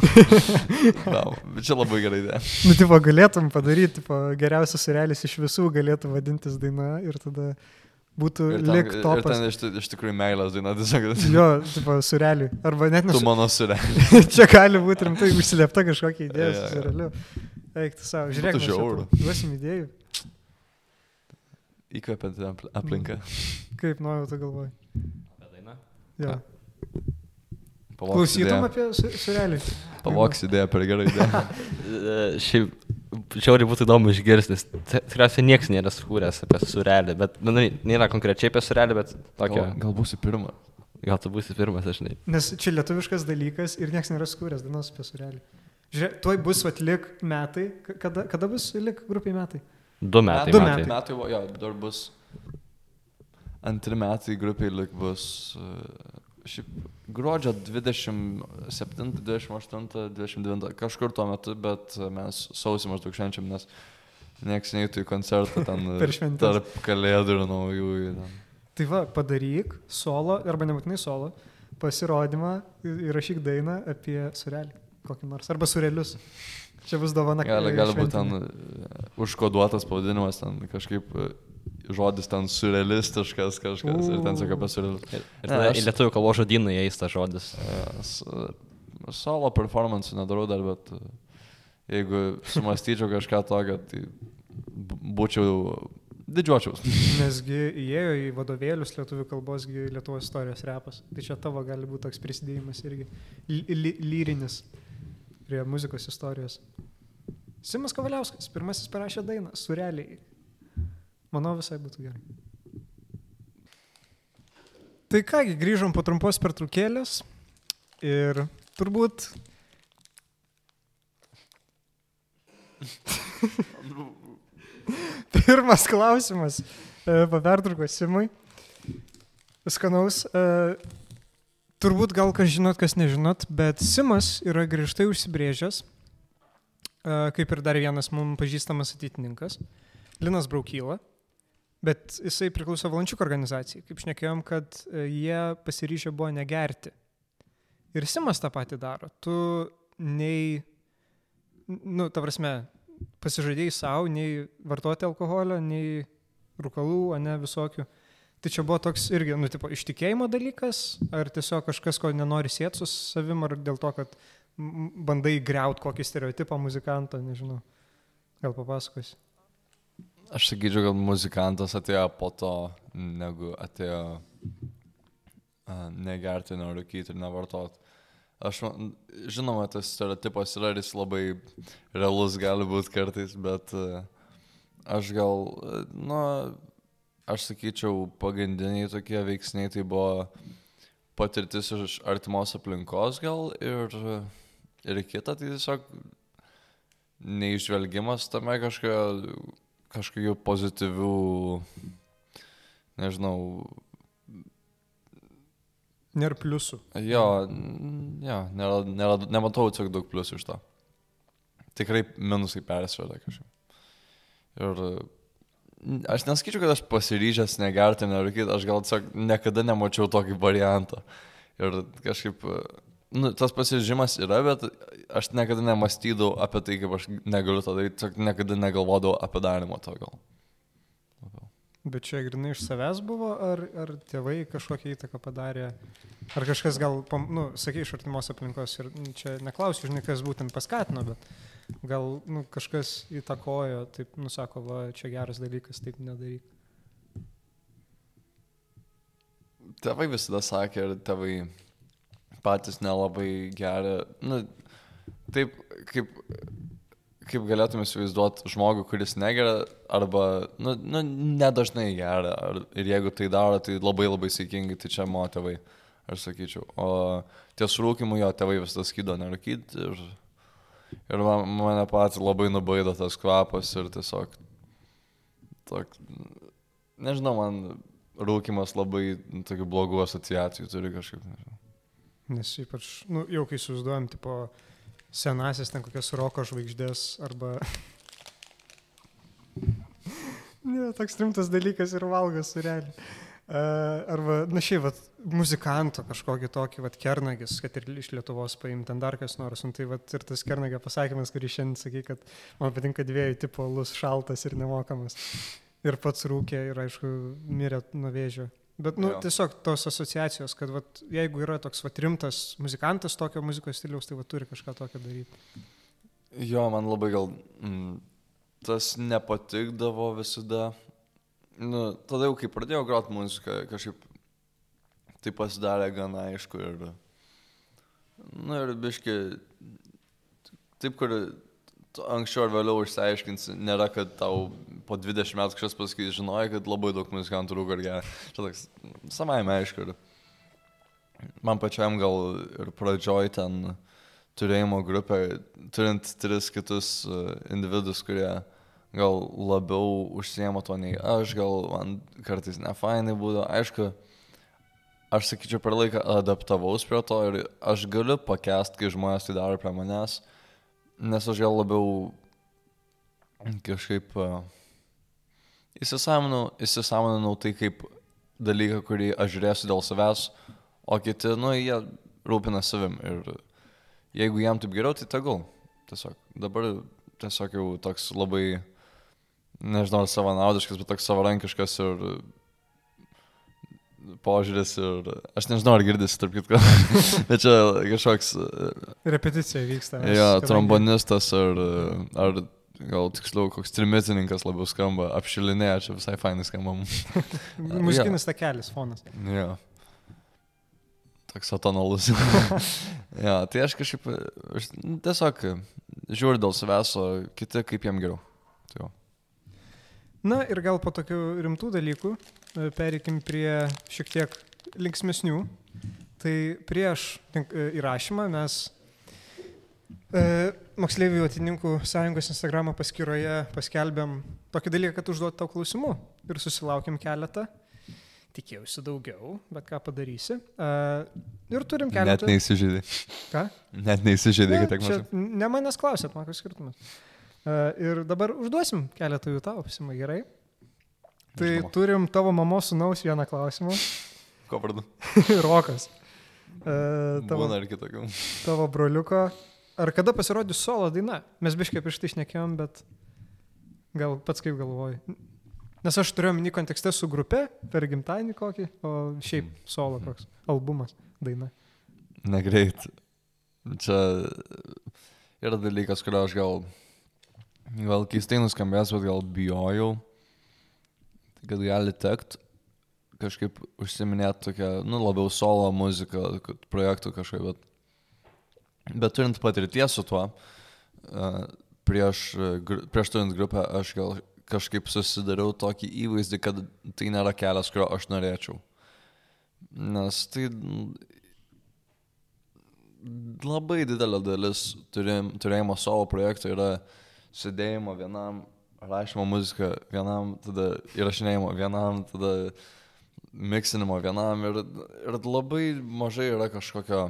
[SPEAKER 2] Na, čia labai gerai idėja.
[SPEAKER 1] Nu, tipo, galėtum padaryti, tipo, geriausias surelis iš visų galėtų vadintis daina ir tada būtų
[SPEAKER 2] Ir
[SPEAKER 1] lik
[SPEAKER 2] ir
[SPEAKER 1] topas.
[SPEAKER 2] ten iš, iš tikrųjų meilės daina tiesiog.
[SPEAKER 1] Jo, tipo, sureliui. Arba net
[SPEAKER 2] Tu
[SPEAKER 1] nesu...
[SPEAKER 2] mano surelė.
[SPEAKER 1] Čia gali būti rimtai užsilepta kažkokia idėja
[SPEAKER 2] Jo,
[SPEAKER 1] su sureliu. Eik, tu savo, žiūrėk,
[SPEAKER 2] Būtų žiauru.
[SPEAKER 1] duosim idėjų.
[SPEAKER 2] Įkvepianti apl- aplinka.
[SPEAKER 1] Kaip nuojau, tu galvoji.
[SPEAKER 3] Apie dainą?
[SPEAKER 1] Jo.
[SPEAKER 2] Pavoks
[SPEAKER 1] Klausytum
[SPEAKER 2] idėją.
[SPEAKER 1] apie su- surelį.
[SPEAKER 2] Pavoks idėją per gerą idėją.
[SPEAKER 3] Šiaip, šiauriai būtų įdomu išgirsti, nes ti- tikriausiai niekas nėra sukūręs apie surelį, bet, nu, nėra konkrečiai apie surelį, bet tokio.
[SPEAKER 2] Gal, gal būsi pirma.
[SPEAKER 3] Gal tu būsi pirmas, aš žinai.
[SPEAKER 1] Nes čia lietuviškas dalykas ir niekas nėra skūręs dainos apie surelį. Žiūrėk, tuoj bus atlik metai. Kada, kada bus lik grupiai metai?
[SPEAKER 3] Du metai.
[SPEAKER 1] Du
[SPEAKER 3] metai.
[SPEAKER 1] metai.
[SPEAKER 2] metai. Jo, dar bus. Antri metai grupiai lik bus. e, Šiaip gruodžio 27, 28, 29, kažkur tuo metu, bet mes sausį maždaug švenčiam, nes nieks neįtų į koncertą ten
[SPEAKER 1] Per šventes.
[SPEAKER 2] tarp kalėdų ir naujųjų. ten.
[SPEAKER 1] Tai va, padaryk solo, arba nebūtinai solo, pasirodymą ir įrašyk dainą apie surelį. Kokį nors. Arba surelius. Čia bus dovana.
[SPEAKER 2] Gali būti ten e, užkoduotas pavadinimas, ten kažkaip e, žodis ten surrealistiškas kažkas ir ten sako apie surrealistus.
[SPEAKER 3] Ir tada
[SPEAKER 2] aš-
[SPEAKER 3] į lietuvių kalbos žodynų įeis tas žodis.
[SPEAKER 2] S- Solo performance nedarau dar, bet e, jeigu sumastyčiau kažką tokio, tai būčiau didžiuočiaus.
[SPEAKER 1] Nesgi įėjo į vadovėlius lietuvių kalbos, gi Lietuvos istorijos repas. Tai čia tavo gali būti toks prisidėjimas irgi. Ly ly lyrinis prie muzikos istorijos. Simas Kavaliauskas, pirmasis parašė dainą, sureliai. Manau, visai būtų gerai. Tai kągi, grįžom po trumpos pertraukėlės Ir turbūt... Pirmas klausimas. e, Po pertraukos Simui. Skanaus. e, Turbūt gal kas žinot, kas nežinot, bet Simas yra griežtai užsibrėžęs, e, kaip ir dar vienas mums pažįstamas ateitininkas, Linas Braukyla. Bet jisai priklauso Valančiuk organizacijai. Kaip šnekėjom, kad e, jie pasiryžę buvo negerti. Ir Simas tą patį daro. Tu nei, nu, ta prasme, pasižadėjai savo, nei vartoti alkoholio, nei rūkalų, o ne visokių. Tai čia buvo toks irgi, nu, tipo, ištikėjimo dalykas, ar tiesiog kažkas, ko nenori sėti su savim, ar dėl to, kad bandai greut kokį stereotipą muzikanto, nežinau. Gal papasakos.
[SPEAKER 2] Aš sakyčiau, kad muzikantas atėjo po to, negu atėjo a, negerti, nerūkyti ir nevartoti. Aš, žinoma, tas stereotipas yra ir jis labai realus gali būti kartais, bet a, aš gal, a, nu, aš sakyčiau, pagrindiniai tokie veiksniai tai buvo patirtis iš artimos aplinkos gal ir, ir kita, tai tiesiog neižvelgimas tame kažkokio kažkokių pozityvių, nežinau,
[SPEAKER 1] Nėra pliusų.
[SPEAKER 2] jo, jo nėra, nėra, nematau tiesiog daug pliusų iš to. Tikrai minusai persvėda kažkaip. Ir aš nesakyčiau, kad aš pasiryžęs negerti, nerūkyti, aš gal tiesiog niekada nemačiau tokį variantą. Ir kažkaip, nu, tas pasiryžimas yra, bet aš niekada nemastydavau apie tai, kaip aš negaliu to daryti, tiesiog niekada negalvodavau apie darimą to gal.
[SPEAKER 1] Bet čia grinai iš savęs buvo, ar, ar tėvai kažkokią įtaką padarė, ar kažkas gal, nu, sakai, iš artimos aplinkos ir čia neklausiu, žinai, kas būtent paskatino, bet gal nu, kažkas įtakojo, taip, nusako, va, čia geras dalykas, taip nedaryk.
[SPEAKER 2] Tėvai visada sakė ir tėvai patys nelabai geria. Nu, taip, kaip, kaip galėtum įsivaizduoti žmogų, kuris negeria arba, nu, nu nedažnai geria. Ar, ir jeigu tai daro, tai labai labai sėkmingai, tai čia mano tėvai, aš sakyčiau. O ties rūkimu jo tėvai visada skydo nerūkyti ir, ir man, mane patį labai nubaido tas kvapas ir tiesiog, tok, nežinau, man rūkimas labai nu, tokių blogų asociacijų turi kažkaip. Nežinau.
[SPEAKER 1] Nes ypač, nu, jau kai susiduojam, tipo, senasis ten kokias roko žvaigždės arba... ne, toks rimtas dalykas ir valgas surelį. Uh, arba, na šiaip, vat, muzikanto kažkokį tokį, vat, kernagis, kad ir iš Lietuvos paimti, ten dar kas nors, nu, tai vat, ir tas kernagio pasakymas, kurį šiandien sakai, kad man patinka dviejų tipų alus, šaltas ir nemokamas. Ir pats rūkė ir, aišku, mirė nuo vėžio. Bet, nu,
[SPEAKER 2] Jo.
[SPEAKER 1] tiesiog tos asociacijos, kad, vat, jeigu yra toks, vat, rimtas muzikantas tokio muzikos stiliaus, tai, vat, turi kažką tokio daryti.
[SPEAKER 2] Jo, man labai gal mm, tas nepatikdavo visada. Nu, tada jau kai pradėjau groti muziką, kažkaip tai pasidarė gana aišku ir... Nu ir biški... Taip, kur anksčiau ar vėliau išsiaiškinsi, nėra, kad tau po 20 metų kažkas pasakys, žinojai, kad labai daug muzikantų rūko ir geria. Čia toks savaime aišku. Ir man pačiam gal ir pradžioj ten turėjimo grupę, turint tris kitus e, individus, kurie gal labiau užsiema to nei aš, gal man kartais nefainai būdavo. Aišku, aš sakyčiau, per laiką adaptavaus prie to ir aš galiu pakest, kai žmonės tai daro prie manęs, nes aš gal labiau kažkaip uh, įsisamonau, įsisamoninau tai kaip dalyką, kurį aš žiūrėsiu dėl savęs, o kiti, nu, jie rūpina savim ir jeigu jam taip geriau, tai tegul. Tiesiog dabar tiesiog jau toks labai, nežinau, savanaudiškas, bet toks savarankiškas ir požiūris ir aš nežinau, ar girdisi, tarp kitko, bet čia kažkoks,
[SPEAKER 1] Repeticija vyksta.
[SPEAKER 2] jo, trombonistas ar, ar gal tiksliau koks trimitininkas labiau skamba, apšilinėje, čia visai fainai skamba.
[SPEAKER 1] Muzikinis takelis, fonas.
[SPEAKER 2] Jo. Toks atonalus. jo, tai aš kažkaip, aš tiesiog žiūriu dėl savęs, o kiti kaip jiem geriau.
[SPEAKER 1] Na ir gal po tokių rimtų dalykų e, pereikim prie šiek tiek linksmesnių. Tai prieš e, įrašymą mes e, Moksleivių atininkų sąjungos Instagram paskyroje paskelbėm tokį dalyką, kad užduoti tau klausimų ir susilaukėm keletą. Tikėjausi daugiau, bet ką padarysi. E, ir turim
[SPEAKER 2] Net
[SPEAKER 1] keletą.
[SPEAKER 2] neįsižeidė.
[SPEAKER 1] Ką?
[SPEAKER 2] Net neįsižeidė, kad
[SPEAKER 1] Ne,
[SPEAKER 2] tiek mažai.
[SPEAKER 1] Ne manęs klausėt, man koks skirtumas. Uh, ir dabar užduosim keletą jų tau, Simai, gerai? Tai
[SPEAKER 2] Žinoma.
[SPEAKER 1] turim tavo mamos sunaus vieną klausimą.
[SPEAKER 2] Ko vardu?
[SPEAKER 1] Rokas. Uh, tavo,
[SPEAKER 2] Būna ir kitokių.
[SPEAKER 1] tavo broliuko. Ar kada pasirodys solo daina? Mes biškai prieš tai išnekėjom, bet gal pats kaip galvoji. Nes aš turėjau minį kontekste su grupe per gimtadienį kokį, o šiaip solo koks albumas, daina.
[SPEAKER 2] Negreit. Čia yra dalykas, kurio aš gal, gal keistai nuskambės, bet gal bijojau, kad gali tekt kažkaip užsiminėti tokią, nu, labiau solo muziką, projektų kažkaip, bet, bet turint patirties su tuo, prieš, prieš turint grupę, aš gal kažkaip susidariau tokį įvaizdį, kad tai nėra kelias, kurio aš norėčiau. Nes tai labai didelė dalis turėjim, turėjimo savo projekto yra sėdėjimo vienam, rašymo muzika vienam, tada įrašinėjimo vienam, tada miksinimo vienam ir, ir labai mažai yra kažkokio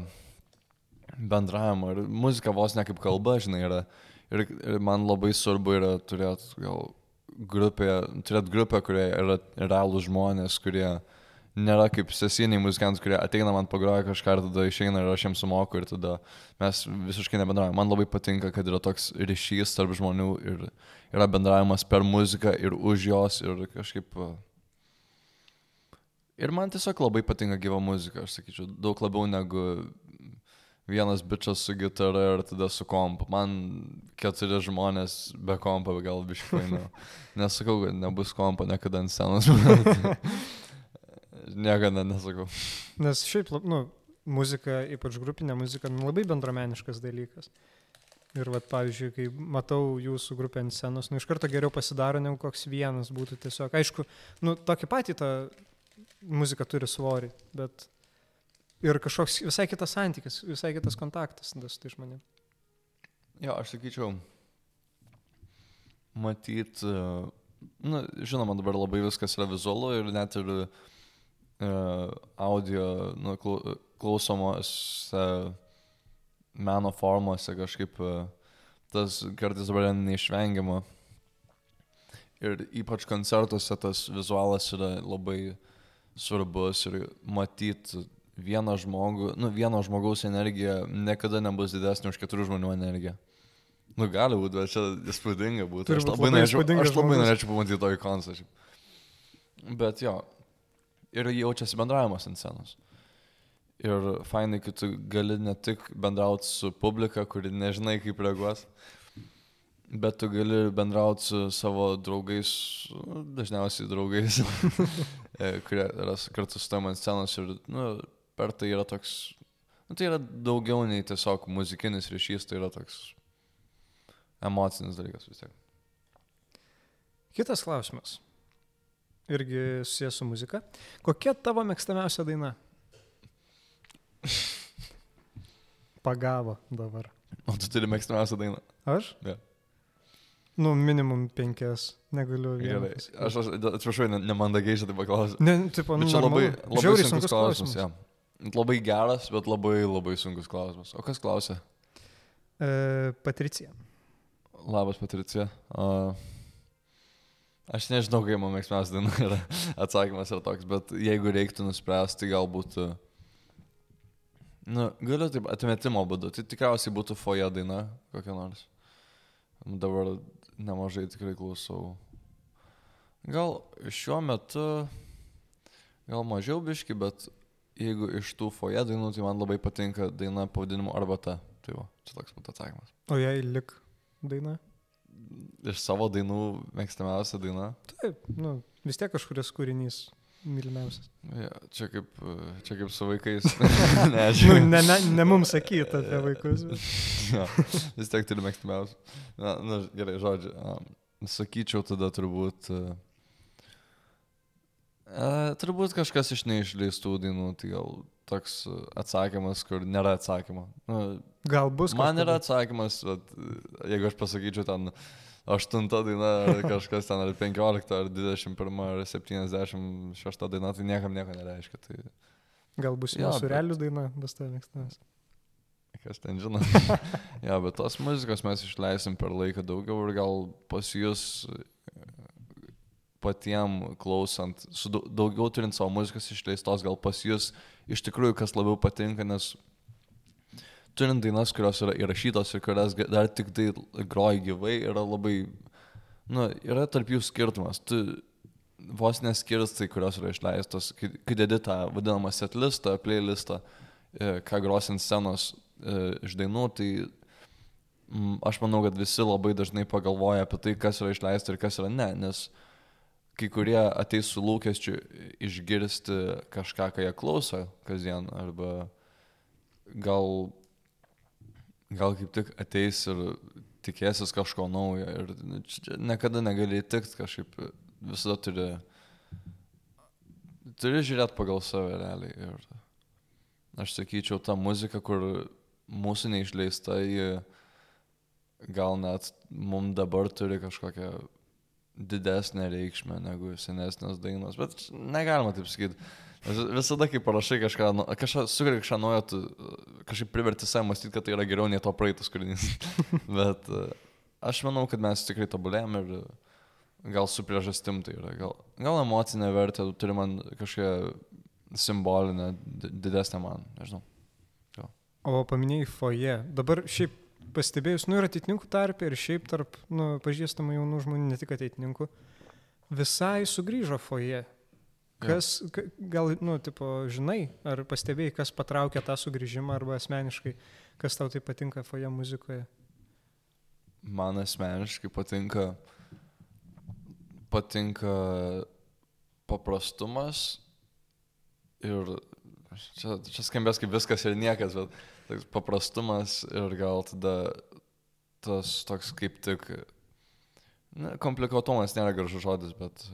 [SPEAKER 2] bendravimo ir muzika vos ne kaip kalba, žinai, yra. Ir, ir man labai svarbu yra turėti gal grupę, turėti grupę, kurioje yra realūs žmonės, kurie nėra kaip sesiniai muzikantai, kurie ateina man pagroja kažką ir tada išeina ir aš jiems sumoku ir tada mes visiškai nebendraujame. Man labai patinka, kad yra toks ryšys tarp žmonių ir yra bendravimas per muziką ir už jos ir kažkaip... Ir man tiesiog labai patinka gyva muzika, aš sakyčiau, daug labiau negu vienas bičias su gitara ir tada su kompu. Man keturi žmonės be kompo gal biškai, nu, nesakau, kad nebus kompo niekada ant scenos. Niekada nesakau.
[SPEAKER 1] Nes šiaip, nu, muzika, ypač grupinė muzika, nu, labai bendromeniškas dalykas. Ir, vat, pavyzdžiui, kai matau jūsų grupę ant scenos, nu, iš karto geriau pasidaro, negu koks vienas būtų tiesiog. Aišku, nu, tokį patį tą muzika turi svorį, bet ir kažkoks visai kitas santykis, visai kitas kontaktas tada su tai žmonėm.
[SPEAKER 2] Jo, aš sakyčiau, matyt, e, na, žinoma, dabar labai viskas yra vizualu ir net ir uh, audio nu, klau- klausomose meno formose kažkaip uh, tas kartais dabar neišvengiama. Ir ypač koncertuose tas vizualas yra labai svarbus ir matyti vieną žmogų, nu, vieno žmogaus energija niekada nebus didesnė už keturių žmonių energiją. Nu, gali būti, bet čia įspūdinga būtų. Aš labai,
[SPEAKER 1] labai
[SPEAKER 2] norėčiau, aš labai norėčiau pamatyti tokį koncertą. Bet jo, ir jaučiasi bendravimas ant scenos. Ir fainai, kad tu gali ne tik bendrauti su publika, kuri nežinai, kaip reaguos, bet tu gali bendrauti su savo draugais, dažniausiai draugais, e, kurie yra kartu su tam ant scenos ir nu, per tai yra toks, nu, tai yra daugiau nei tiesiog muzikinis ryšys, tai yra toks emocinis dalykas vis tiek.
[SPEAKER 1] Kitas klausimas. Irgi susijęs su muzika. Kokia tavo mėgstamiausia daina? Pagavo dabar.
[SPEAKER 2] O tu turi mėgstamiausią dainą.
[SPEAKER 1] Aš?
[SPEAKER 2] Jo.
[SPEAKER 1] Nu, minimum penkias. Negaliu.
[SPEAKER 2] Gerai. Aš, aš atsiprašau, ne- nemandagiai šitai paklausiu.
[SPEAKER 1] Ne, tipo, nu,
[SPEAKER 2] Bet čia labai, labai
[SPEAKER 1] Žiauriai
[SPEAKER 2] sunkus klausimas.
[SPEAKER 1] klausimas.
[SPEAKER 2] Ja. Labai geras, bet labai labai sunkus klausimas. O kas klausia?
[SPEAKER 1] E, Patricija.
[SPEAKER 2] Labas, Patricija. Uh, aš nežinau, kaip man mėgstamiausia daina yra. Atsakymas yra toks, bet jeigu reiktų nuspręsti, tai galbūt... uh, Nu, galiu taip atmetimo būdu. Tai tikriausiai būtų foje daina kokia nors. Dabar nemažai tikrai klausau. Gal šiuo metu, gal mažiau biški, bet jeigu iš tų foje dainų, tai man labai patinka daina pavadinimu Arbata. Tai va, čia toks būtų atsakymas.
[SPEAKER 1] O jei lik daina?
[SPEAKER 2] Iš savo dainų mėgstamiausia daina.
[SPEAKER 1] Taip, nu, vis tiek kažkuris kūrinys mylimiausias.
[SPEAKER 2] Ja, čia, kaip, čia kaip su vaikais.
[SPEAKER 1] Nu,
[SPEAKER 2] Nežinau.
[SPEAKER 1] ne, ne, ne mums sakyti apie vaikus. Bet...
[SPEAKER 2] ja, vis tiek turi mėgstamiausia. Na, na, gerai, žodžiu. Sakyčiau tada turbūt. Uh, E, turbūt kažkas iš neišleistų dainų, tai gal toks atsakymas, kur nėra atsakymo. Nu,
[SPEAKER 1] Gal bus
[SPEAKER 2] man
[SPEAKER 1] kažkada.
[SPEAKER 2] yra atsakymas, bet e, jeigu aš pasakyčiau ten aštunta daina, ar kažkas ten, ar penkiolikta, ar dvidešimt pirma, ar septyniasdešimt šešta daina, tai niekam nieko nereiškia. Tai
[SPEAKER 1] Gal bus
[SPEAKER 2] Jo,
[SPEAKER 1] jo
[SPEAKER 2] bet-
[SPEAKER 1] surelių daina, bus tai mėgstamas.
[SPEAKER 2] kas ten žino. ja, bet tos muzikos mes išleisim per laiką daugiau ir gal pas jūs e, patiem klausant, su dau- daugiau turint savo muzikos išleistos, gal pas jūs iš tikrųjų kas labiau patinka, nes turint dainas, kurios yra įrašytos ir kurias dar tik tai groji gyvai, yra labai, nu, yra tarp jų skirtumas. Tu vos neskirstai, kurios yra išleistos, kai, dedi tą vadinamą setlistą, playlistą, e, ką gros ant scenos e, iš dainų, tai mm, aš manau, kad visi labai dažnai pagalvoja apie tai, kas yra išleista ir kas yra ne, nes kai kurie ateis su lūkesčiu išgirsti kažką, ką jie klauso kasdien, arba gal, gal kaip tik ateis ir tikėsis kažko naujo ir niekada negali įtikti kažkaip, visada turi, turi žiūrėti pagal save realiai. Ir aš sakyčiau, ta muzika, kur mūsų neišleista, ji gal net mums dabar turi kažkokią didesnę reikšmę negu senesnės dainos, bet negalima taip sakyti. Visada, kai parašai kažką, kažką sukuri kažką naujo, tu kažkaip priverti save mąstyti, kad tai yra geriau nei to praeitas kūrinys. bet uh, aš manau, kad mes tikrai tobulėjom ir gal su priežastim tai yra. Gal, gal emocinė vertė turi man kažkokią simbolinę, di- didesnę man, nežinau.
[SPEAKER 1] O paminėjai foje. Dabar šiaip pastebėjus, nu ir ateitininkų tarp ir šiaip tarp nu, pažįstamų jaunų žmonių, ne tik ateitininkų, visai sugrįžo foje. Kas, ka- gal, nu, tipo, žinai, ar pastebėjai, kas patraukė tą sugrįžimą, arba asmeniškai, kas tau tai patinka foje muzikoje?
[SPEAKER 2] Man asmeniškai patinka, patinka paprastumas ir čia, čia skambės kaip viskas ir niekas, bet toks paprastumas ir gal tada tas toks kaip tik, na, komplikuotumas nėra gražus žodis, bet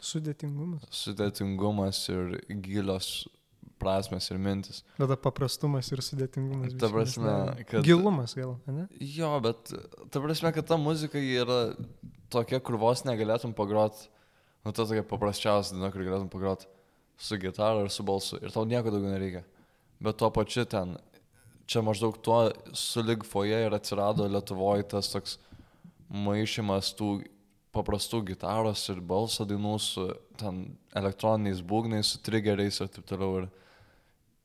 [SPEAKER 1] Sudėtingumas.
[SPEAKER 2] sudėtingumas ir gilios prasmes ir mintis.
[SPEAKER 1] Tada paprastumas ir sudėtingumas.
[SPEAKER 2] Ta prasme, kad-
[SPEAKER 1] Gilumas gal, ne?
[SPEAKER 2] Jo, bet ta prasme, kad ta muzika yra tokia, kur vos negalėtum pagrot, nu ta tokia paprasčiausia diena, kur galėtum pagrot su gitara ir su balsu. Ir tau nieko daugiau nereikia. Bet tuo pačiu ten, čia maždaug tuo sulig foje ir atsirado Lietuvoje tas toks maišymas tų paprastų gitaros ir balso dainų su ten elektroniniais būgnais, su triggeriais ir taip toliau. Ir,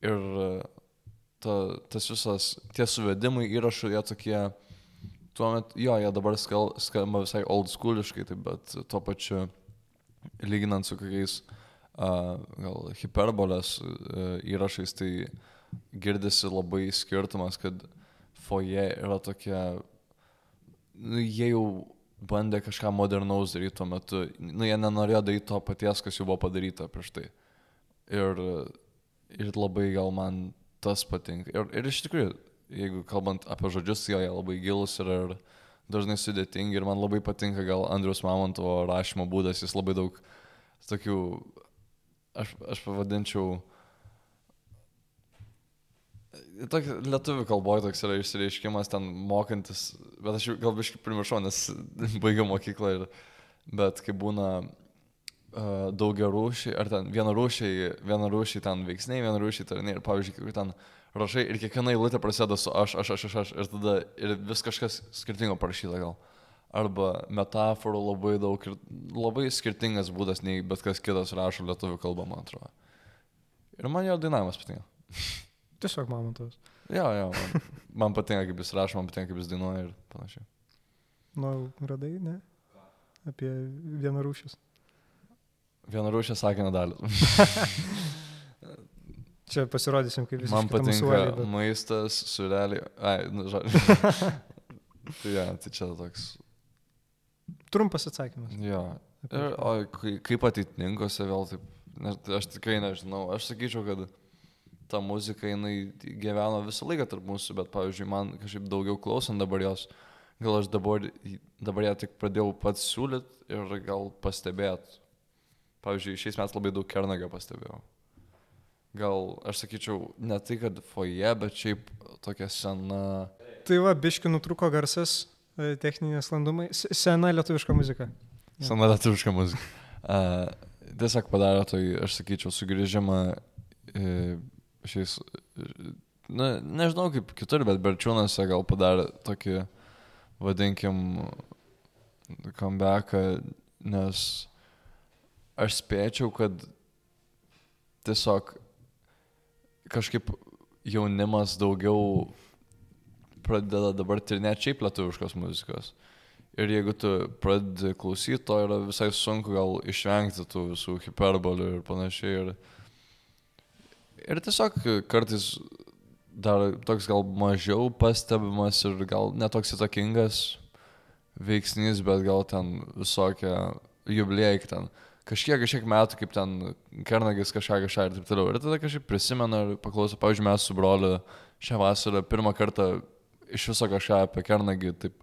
[SPEAKER 2] ir ta, tas visas, tie suvedimai įrašų, jie tokie, tuomet, jo, jie dabar skal, skamba visai old schooliškai, taip, bet tuo pačiu, lyginant su kokiais uh, gal hiperbolės uh, įrašais, tai girdisi labai skirtumas, kad foje yra tokia, nu, jie jau bandė kažką modernaus daryti tuo metu, nu, jie nenorėjo daryti to paties, kas jau buvo padaryta prieš tai. Ir, ir labai gal man tas patinka. Ir, ir iš tikrųjų, jeigu kalbant apie žodžius, jo jie labai gilus yra ir dažnai sudėtingi ir man labai patinka gal Andrius Mamontovo rašymo būdas, jis labai daug tokių, aš, aš pavadinčiau, Tokia lietuvių kalboje toks yra išsireiškimas ten mokantis, bet aš gal biškai primiršau, nes baigiau mokyklą ir, bet kai būna uh, daugia rūšiai, ar ten viena rūšiai, viena rūšiai ten veiksniai, viena rūšiai tarnai ir pavyzdžiui, kai ten rašai ir kiekviena eilutė prasideda su aš, aš, aš, aš, aš ir tada ir vis kažkas skirtingo parašyta gal. Arba metaforų labai daug ir labai skirtingas būdas nei bet kas kitas rašo lietuvių kalbą, man atrodo. Ir man jo dainavimas patinka.
[SPEAKER 1] Tiesiog mamontovas.
[SPEAKER 2] Jo, jo, man, man patinka, kaip jis rašo, man patinka, kaip jis dainuoja ir panašiai.
[SPEAKER 1] Nu, radai, ne? Apie vieną rūšis.
[SPEAKER 2] Viena rūšė sakinio dalis.
[SPEAKER 1] Čia pasirodysim, kaip visi.
[SPEAKER 2] Man patinka maistas, sureliai. Ai, nu, žodžiu. tai ja, tai čia toks.
[SPEAKER 1] Trumpas atsakymas.
[SPEAKER 2] Jo. Ir, o kai- kaip ateitininkose vėl taip, aš tikrai nežinau, aš sakyčiau, kad ta muzika, jinai gyveno visą laiką tarp mūsų, bet, pavyzdžiui, man kažkaip daugiau klausant dabar jos, gal aš dabar, dabar ją tik pradėjau pats siūlyti ir gal pastebėt, pavyzdžiui, šiais metais labai daug kernagio pastebėjau. Gal aš sakyčiau, ne tai, kad foje, bet šiaip tokia sena.
[SPEAKER 1] Tai va, biški nutrūko garsas, e, techninės landumai, S- sena lietuviška muzika. Jo.
[SPEAKER 2] Sena lietuviška muzika. Uh, tiesiog padarė tai, aš sakyčiau, sugrįžimą uh, šiais, na, nežinau kaip kitur, bet Berčiūnose gal padarė tokį, vadinkim, comebacką, nes aš spėčiau, kad tiesiog kažkaip jaunimas daugiau pradeda dabar tyrinėti šiaip lietuviškos muzikos. Ir jeigu tu pradedi klausyti, to yra visai sunku gal išvengti tų visų hiperbolių ir panašiai. Ir, ir tiesiog kartais dar toks gal mažiau pastebimas ir gal netoks įtakingas veiksnys, bet gal ten visokie jubiliejai ten. Kažkiek, kažkiek metų, kaip ten Kernagis kažką kažką ir taip toliau. Ir tada kažkaip prisimenu ir paklausiu, pavyzdžiui, mes su broliu šią vasarą pirmą kartą iš viso kažką apie Kernagį taip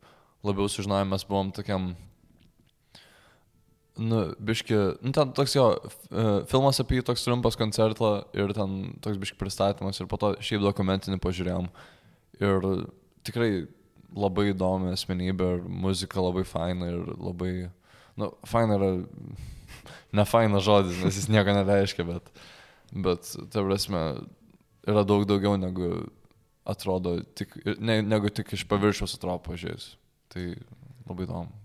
[SPEAKER 2] labiau sužinojom, mes buvom tokiam, nu, biški, nu, ten toks jo, e, filmas apie jį toks trumpas koncertą ir ten toks biški pristatymas ir po to šiaip dokumentinį pažiūrėjom. Ir tikrai labai įdomi asmenybė ir muzika labai faina ir labai, nu, faina yra, ne faina žodis, nes jis nieko nereiškia, bet, bet, ta prasme, yra daug daugiau negu atrodo, tik, ne, negu tik iš paviršiaus atrodo pažiūrėjus. Tai labai įdomu.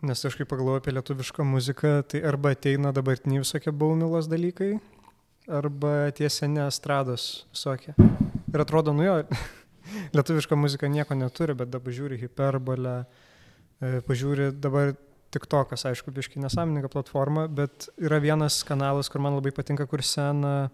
[SPEAKER 1] Nes aš kai pagalvoju apie lietuvišką muziką, tai arba ateina dabartiniai visokie baumilos dalykai, arba tie seni estrados visokie. Ir atrodo, nu jo, lietuviška muzika nieko neturi, bet dabar žiūri hiperbolę, e, pažiūri dabar tik tokas, aišku, biški nesąmoninga platforma, bet yra vienas kanalas, kur man labai patinka, kur sena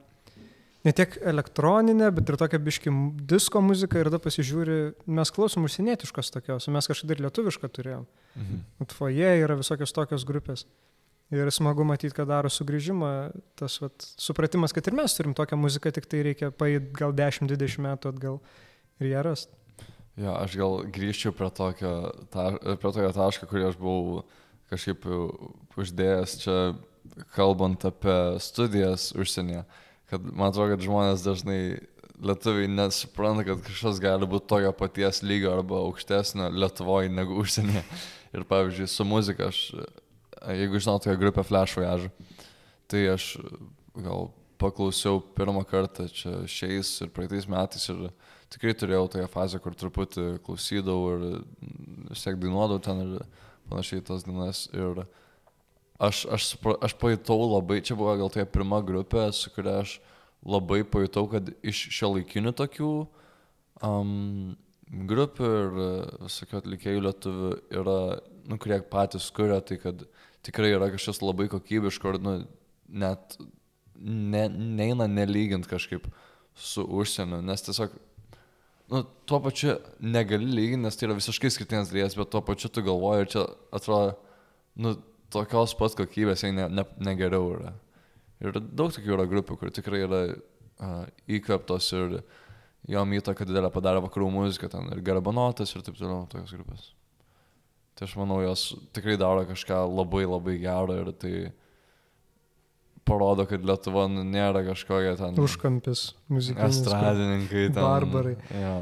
[SPEAKER 1] ne tiek elektroninė, bet ir tokia biški disko muzika ir tada pasižiūri, mes klausom užsienietiškos tokios, mes kažkada ir lietuvišką turėjom.
[SPEAKER 2] Mhm.
[SPEAKER 1] Tvoje yra visokios tokios grupės. Ir smagu matyti, kad daro sugrįžimą, tas vat, supratimas, kad ir mes turim tokią muziką, tik tai reikia paėti gal 10-20 metų atgal ir ją rasti.
[SPEAKER 2] Jo, aš gal grįžčiau prie tokio, ta, prie tokio taško, kurį aš buvau kažkaip uždėjęs čia, kalbant apie studijas užsienyje. Kad man atrodo, kad žmonės dažnai lietuviai nesupranta, kad kažkas gali būti tokio paties lygio arba aukštesnio Lietuvoje negu užsienyje. Ir pavyzdžiui, su muzika aš, jeigu žinau tokią grupę Flash Voyage, tai aš gal paklausiau pirmą kartą čia šiais ir praeitais metais ir tikrai turėjau tokią fazę, kur truputį klausydavau ir vis tiek dainuodavau ten ir panašiai tas dainas. Ir aš, aš, aš pajutau labai, čia buvo gal tokia pirma grupė, su kuria aš labai pajutau, kad iš šio laikinių tokių um, grupių ir visokių atlikėjų lietuvių yra, nu, kurie patys kuria, tai kad tikrai yra kažkas labai kokybiško ir, nu, net ne, neina nelygint kažkaip su užsieniu, nes tiesiog, nu, tuo pačiu negali lyginti, nes tai yra visiškai skirtingas dalykas, bet tuo pačiu tu galvoji ir čia atrodo, nu, tokios pat kokybės, jei ne, ne, ne geriau yra. Ir daug tokių yra grupių, kur tikrai yra uh, įkveptos ir jom įtaką didelę padarė vakarų muzika, ten ir Garabanotas ir taip toliau, tokios grupės. Tai aš manau, jos tikrai daro kažką labai labai gero ir tai parodo, kad Lietuva nėra kažkokia ten...
[SPEAKER 1] Užkampis muzikinis. kur-
[SPEAKER 2] Estradininkai ten.
[SPEAKER 1] barbarai.
[SPEAKER 2] Jo,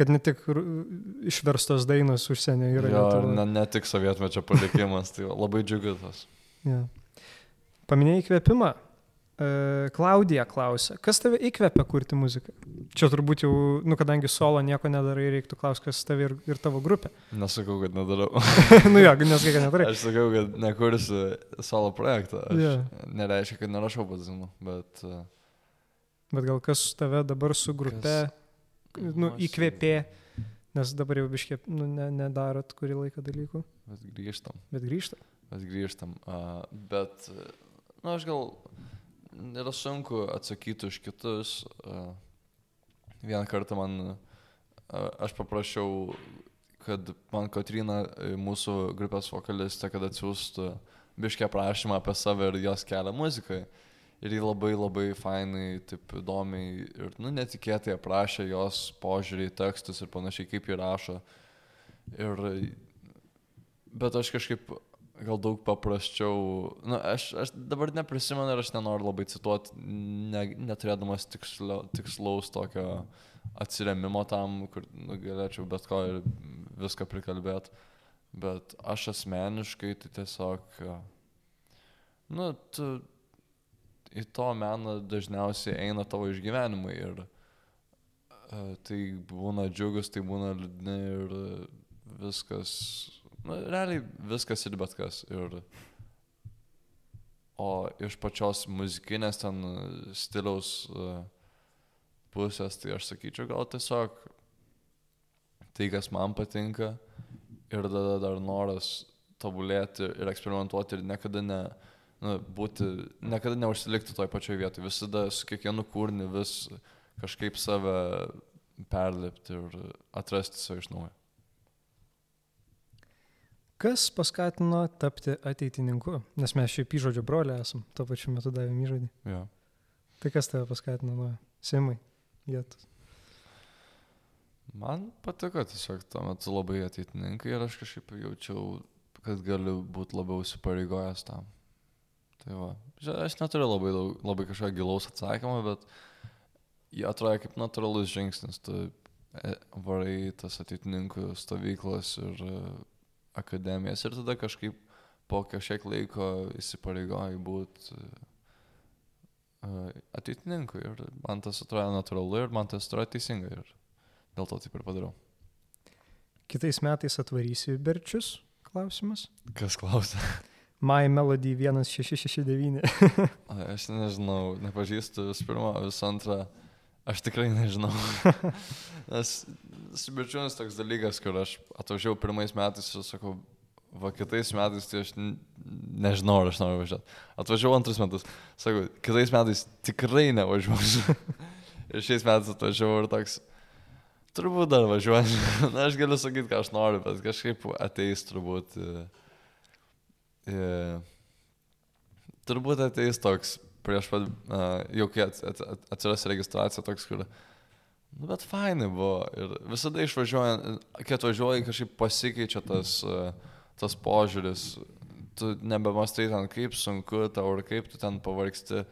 [SPEAKER 1] Kad ne tik išverstos dainos užsienio yra.
[SPEAKER 2] jo ne, ne tik sovietmečio palikimas, tai labai džiugu tas.
[SPEAKER 1] Jo. Paminėjai įkvėpimą. E, Klaudija klausia, kas tave įkvėpia kurti muziką? Čia turbūt jau, nu, kadangi solo nieko nedarai, reiktų klausti, kas tave ir, ir tavo grupė.
[SPEAKER 2] Nesakau, kad nedarau.
[SPEAKER 1] nu jo, nes kai ką nedarai.
[SPEAKER 2] Aš sakau, kad nekursiu solo projektą. Aš
[SPEAKER 1] Jo.
[SPEAKER 2] Nereiškia, kad nerašau pats dainų, bet... uh,
[SPEAKER 1] Bet gal kas tave dabar su grupe, nu, įkvėpė, nes dabar jau biškiai, nu, ne, nedarot kurį laiką dalykų,
[SPEAKER 2] Bet grįžtam.
[SPEAKER 1] bet grįžta.
[SPEAKER 2] Mes grįžtam. Uh, bet, na, nu, aš gal yra sunku atsakyti už kitus. Uh, vieną kartą man, uh, aš paprašiau, kad man Kotrina, e, mūsų grupės vokalistė, kad atsiųstų biškę prašymą apie save ir jos kelią muzikai. Ir jį labai labai fainai, taip įdomiai ir, nu, netikėtai aprašė jos požiūrį į tekstus ir panašiai, kaip jį rašo. Ir, bet aš kažkaip gal daug paprasčiau. Na, aš, aš dabar neprisimenu ir aš nenoriu labai cituoti, ne, neturėdamas tikslo, tikslaus tokio atsiremimo tam, kur nu, galėčiau bet ko ir viską prikalbėti. Bet aš asmeniškai tai tiesiog, nu, tu į to meną dažniausiai eina tavo išgyvenimai ir uh, tai būna džiugus, tai būna liūdni ir viskas nu, realiai viskas ir bet kas. Ir, o iš pačios muzikinės ten stiliaus uh, pusės, tai aš sakyčiau, gal tiesiog tai, kas man patinka ir tada dar noras tobulėti ir eksperimentuoti ir niekada ne, nu, būti, niekada neužsilikti toj pačioj vietoje, visada su kiekvienu kūriniu vis kažkaip save perlipti ir atrasti save iš naujo.
[SPEAKER 1] Kas paskatino tapti ateitininku? Nes mes šiaip įžodžio broliai esam, tuo pačiu metu davėm įžodį.
[SPEAKER 2] Ja.
[SPEAKER 1] Tai kas tave paskatino nuo Simai? Vietos.
[SPEAKER 2] Man patiko tiesiog tuo metu labai ateitininkai ir aš kažkaip jaučiau, kad galiu būti labiau įsipareigojęs tam. Tai va, aš neturiu labai, daug, labai kažkokio gilaus atsakymo, bet jie atrodo kaip natūralus žingsnis. Tu e, varai tas ateitininkų stovyklas ir akademijas ir tada kažkaip po kažkiek laiko įsipareigoji būti uh, ateitininku ir man tas atrodo natūralu ir man tas atrodo teisinga ir dėl to taip ir padarau.
[SPEAKER 1] Kitais metais atvarysi berčius? Klausimas.
[SPEAKER 2] Kas klausia?
[SPEAKER 1] My Melody 1669.
[SPEAKER 2] aš nežinau, nepažįstu vis pirma, vis antrą. Aš tikrai nežinau. Nes su bičiunis toks dalykas, kur aš atvažiavau pirmais metais ir sakau, va kitais metais tai aš nežinau, ar aš noriu važiuoti. Atvažiavau antrus metus, sakau, kitais metais tikrai nevažiuosiu. ir šiais metais atvažiavau ir toks, turbūt dar važiuosiu. Na, aš galiu sakyti, ką aš noriu, bet kažkaip ateis turbūt. E, turbūt ateis toks prieš pat, uh, jau kai atsiras registracija toks, kur, nu, bet fainai buvo. Ir visada išvažiuojant, kai atvažiuoji, kažkaip pasikeičia tas, uh, tas požiūris. Tu nebemastai ten, kaip sunku tau ir kaip tu ten pavargsti.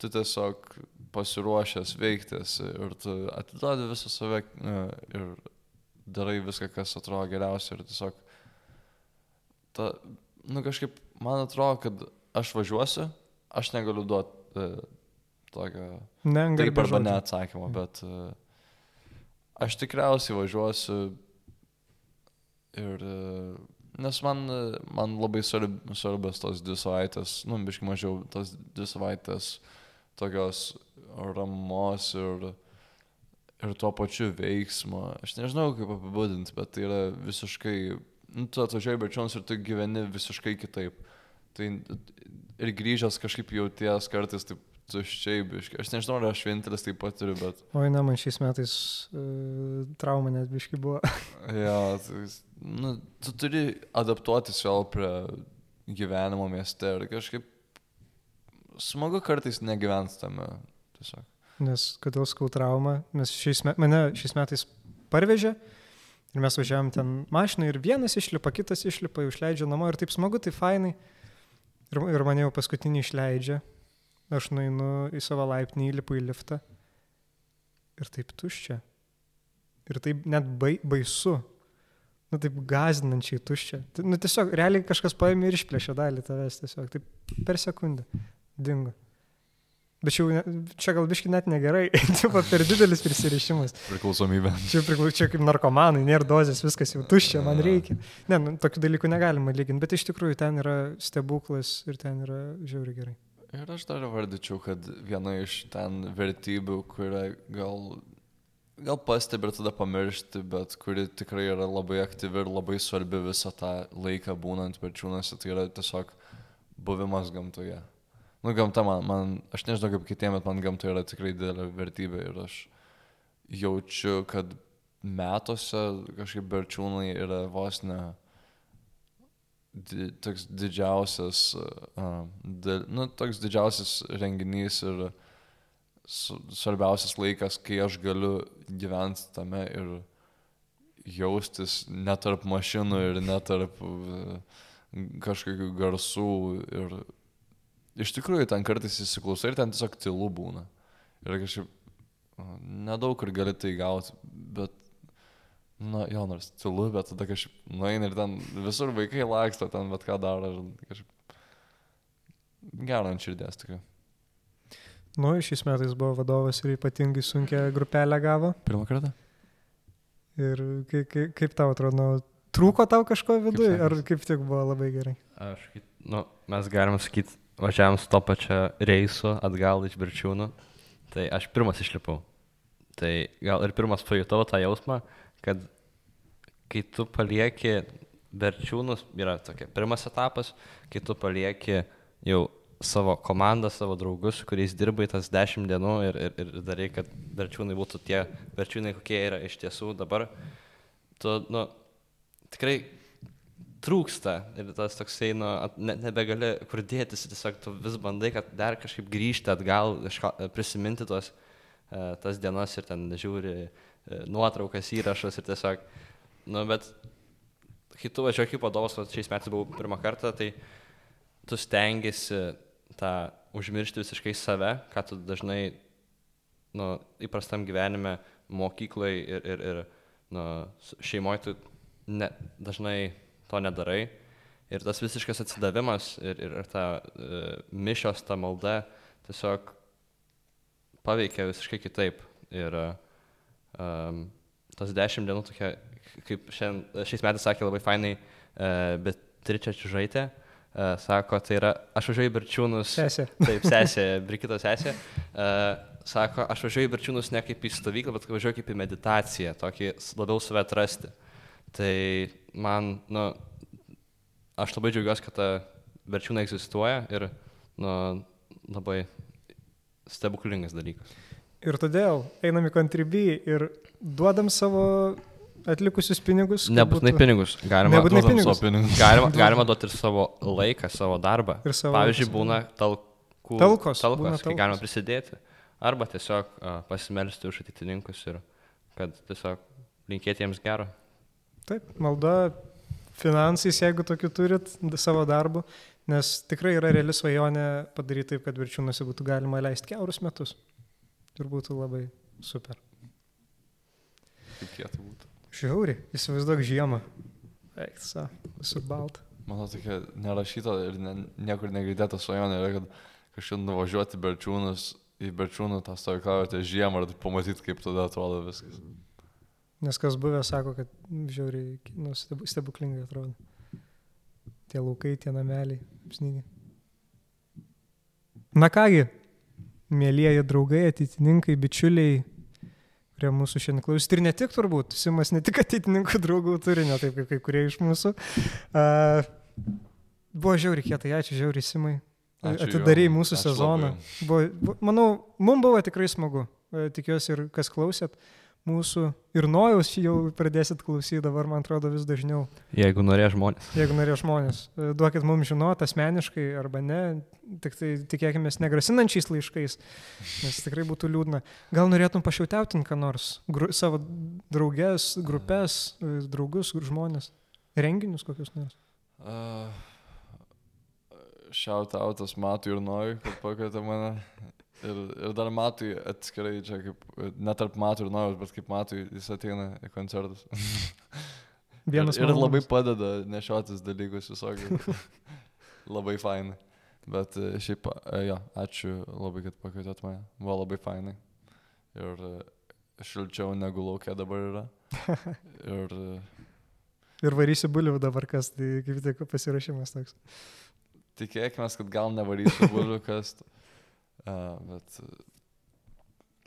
[SPEAKER 2] Tu tiesiog pasiruošęs veiktis ir tu atiduodi visą save uh, ir darai viską, kas atrodo geriausia ir tiesiog, ta, nu kažkaip, man atrodo, kad aš važiuosiu aš negaliu duoti uh, tokio...
[SPEAKER 1] Ne,
[SPEAKER 2] taip arba ne atsakymą, bet uh, aš tikriausiai važiuosiu ir... Uh, nes man, man labai svarb, svarbios tos dvi savaitės, nu, biškai mažiau, tos dvi savaitės tokios ramos ir, ir tuo pačiu veiksmo. Aš nežinau, kaip apibūdinti, bet tai yra visiškai, nu, tu atvažiuoji bečions ir tu gyveni visiškai kitaip. Tai ir grįžęs kažkaip jauties kartais taip tuščiai biški. Aš nežinau, ar aš vienintelis taip pat turiu, bet...
[SPEAKER 1] Oi, na, man šiais metais uh, trauma net biški buvo.
[SPEAKER 2] ja, tai, nu, tu turi adaptuotis vėl prie gyvenimo mieste ir kažkaip smagu kartais negyventi tame. Tiesiog.
[SPEAKER 1] Nes kodėl skau traumą, nes šiais me, mane šiais metais parvežė ir mes važiavam ten mašiną ir vienas išlipa, kitas išlipa, išleidžia namo ir taip smagu, tai fainai. Ir, ir mane jau paskutinį išleidžia. Aš nueinu į savo laiptinį, įlipu į liftą. Ir taip tuščia. Ir taip net bai, baisu. Nu taip gazinančiai tuščia. Nu tiesiog realiai kažkas paėmė ir išplėšė dalį tavęs tiesiog. Taip per sekundę. Dingo. Bet čia, čia gal biški net negerai, tipo per didelis prisirišimas.
[SPEAKER 2] Priklausomybė.
[SPEAKER 1] Čia, priklau, čia kaip narkomanai, nėra dozės, viskas jau tuščia, man reikia. Ne, nu, tokių dalykų negalima lyginti, bet iš tikrųjų ten yra stebuklas ir ten yra žiauriai gerai.
[SPEAKER 2] Ir aš dar vardyčiau, kad viena iš ten vertybių, kurią gal, gal pastebi ir tada pamiršti, bet kuri tikrai yra labai aktyvi ir labai svarbi visą tą laiką būnant perčiūnose, tai yra tiesiog buvimas gamtoje nu, gamta man, man, aš nežinau kaip kitiem, bet man gamta yra tikrai didelė vertybė ir aš jaučiu, kad metuose kažkaip berčiūnai yra vos ne di, toks didžiausias, uh, di, nu, toks didžiausias renginys ir svarbiausias laikas, kai aš galiu gyventi tame ir jaustis netarp mašinų ir netarp uh, kažkokių garsų ir iš tikrųjų ten kartais įsiklausai ir ten tiesiog tylu būna. Ir kažkaip nedaug kur gali tai gauti, bet, na jo, nors tylu, bet tada kažkaip nueini ir ten visur vaikai laksto, ten bet ką daro kažkaip gerą ant širdies tikrai.
[SPEAKER 1] Nu, šiais metais buvo vadovas ir ypatingai sunkia grupelę gavo.
[SPEAKER 2] Pirmą kartą?
[SPEAKER 1] Ir kaip, kaip, kaip tau atrodo, nu, trūko tau kažko viduje, ar kaip tik buvo labai gerai?
[SPEAKER 3] Aš, nu, mes galime sakyti, važiavam su to pačiu reisu atgal iš Birčiūnų. Tai aš pirmas išlipau. Tai gal ir pirmas pajutau tą jausmą, kad kai tu palieki Birčiūnus, yra tokia pirmas etapas, kai tu palieki jau savo komandą, savo draugus, su kuriais dirbai tas dešimt dienų ir, ir, ir darai, kad Birčiūnai būtų tie Birčiūnai, kokie yra iš tiesų dabar. Tu, nu, tikrai trūksta ir tas toksai, nu, ne, nebegali kur dėtis, tiesiog tu vis bandai, kad dar kažkaip grįžti atgal, kažko, prisiminti tos, e, tas dienas ir ten žiūri e, nuotraukas, įrašus ir tiesiog, nu, bet kai tu važiuoji kaip vadovas, o šiais metais buvau pirmą kartą, tai tu stengiasi tą užmiršti visiškai save, ką tu dažnai, nu, įprastam gyvenime, mokyklai ir, ir, ir nu, šeimoje tu ne, dažnai to nedarai. Ir tas visiškas atsidavimas ir, ir, ir ta uh, mišios, ta malda tiesiog paveikia visiškai kitaip. Ir um, tas dešimt dienų tokia, kaip šiandien, šiais metais sakė labai fainai, uh, bet Tričia Čižaitė, uh, sako, tai yra, aš važiuoju į Birčiūnus.
[SPEAKER 1] Sesė.
[SPEAKER 3] Taip, sesė, Brikito sesė. Uh, sako, aš važiuoju į Birčiūnus ne kaip į stovyklą, bet važiuoju kaip į meditaciją, tokį labiau save atrasti. Tai man, nu, aš labai džiaugiuosi, kad ta Birčiūnai egzistuoja ir, nu, labai stebuklingas dalykas.
[SPEAKER 1] Ir todėl einam į kontribį ir duodam savo atlikusius pinigus.
[SPEAKER 3] Nebūtinai
[SPEAKER 1] būtų-
[SPEAKER 3] pinigus. Galima,
[SPEAKER 1] Nebūtinai pinigus.
[SPEAKER 2] savo pinigus.
[SPEAKER 3] galima, galima duoti ir savo laiką, savo darbą.
[SPEAKER 1] Ir savo
[SPEAKER 3] Pavyzdžiui,
[SPEAKER 1] laiką,
[SPEAKER 3] būna talkų,
[SPEAKER 1] Talkos,
[SPEAKER 3] talkos
[SPEAKER 1] būna
[SPEAKER 3] kai galima
[SPEAKER 1] talkos.
[SPEAKER 3] prisidėti. Arba tiesiog uh, pasimelsti už ateitininkus ir kad tiesiog linkėti jiems gero.
[SPEAKER 1] Taip, malda finansais, jeigu tokių turit savo darbu, nes tikrai yra reali svajonė padaryti taip, kad virčiūnuose būtų galima leisti keurus metus. Ir būtų labai super.
[SPEAKER 2] Kietai būtų.
[SPEAKER 1] Žiauri, įsivaizduok žiemą. Eik, sa, visur balta.
[SPEAKER 2] Mano tokia nerašyta ir ne, niekur negirdėta svajonė yra, kad kažkaip nuvažiuoti Berčiūnus, į Berčiūnų tą stovyklavietę žiemą ir pamatyti, kaip tada atrodo viskas.
[SPEAKER 1] Nes kas buvę sako, kad žiauriai, nu, stebu- stebuklingai atrodo. Tie laukai, tie nameliai, apsnygiai. Na kągi, mėlyjeji draugai, ateitininkai, bičiuliai, kurie mūsų šiandien klausys. Ir ne tik turbūt, Simas ne tik ateitininkų draugų turi, ne taip kaip kai kurie iš mūsų. Uh, buvo žiauriai kietai, ačiū žiauriai Simai.
[SPEAKER 2] Ačiū
[SPEAKER 1] Atidarėjai mūsų
[SPEAKER 2] ačiū
[SPEAKER 1] sezoną.
[SPEAKER 2] labai.
[SPEAKER 1] Buvo, bu- manau, mums buvo tikrai smagu. E, Tikiuosi ir kas klausėt mūsų ir nojaus jau pradėsit klausyti dabar, man atrodo, vis dažniau.
[SPEAKER 3] Jeigu norės žmonės.
[SPEAKER 1] Jeigu norėjo žmonės, E, duokit mums žinot asmeniškai arba ne, tik tai tikėkime negrasinančiais laiškais, nes tikrai būtų liūdna. Gal norėtum pašiautiautin ką nors, gru, savo draugės, grupės, e, draugus, žmonės, renginius kokius nors.
[SPEAKER 2] Uh, Šiautautas Matui ir Nojui, kad pakvietė mane. Ir, ir dar Matui atskirai, čia kaip, ne tarp Matų ir Nojaus, bet kaip Matui jis ateina į koncertus.
[SPEAKER 1] Vienas
[SPEAKER 2] ir, ir labai padeda nešiotis dalykus visokius. labai fainai. Bet e, šiaip, e, jo, ačiū labai, kad pakvietėt mane. Buvo labai fainai. Ir e, šilčiau negu laukia dabar yra. Ir
[SPEAKER 1] Ir varysi bulių dabar kas, tai kaip tik pasirašymas toks.
[SPEAKER 2] tikėkime, kad gal nevarysiu bulvių kas. Uh, bet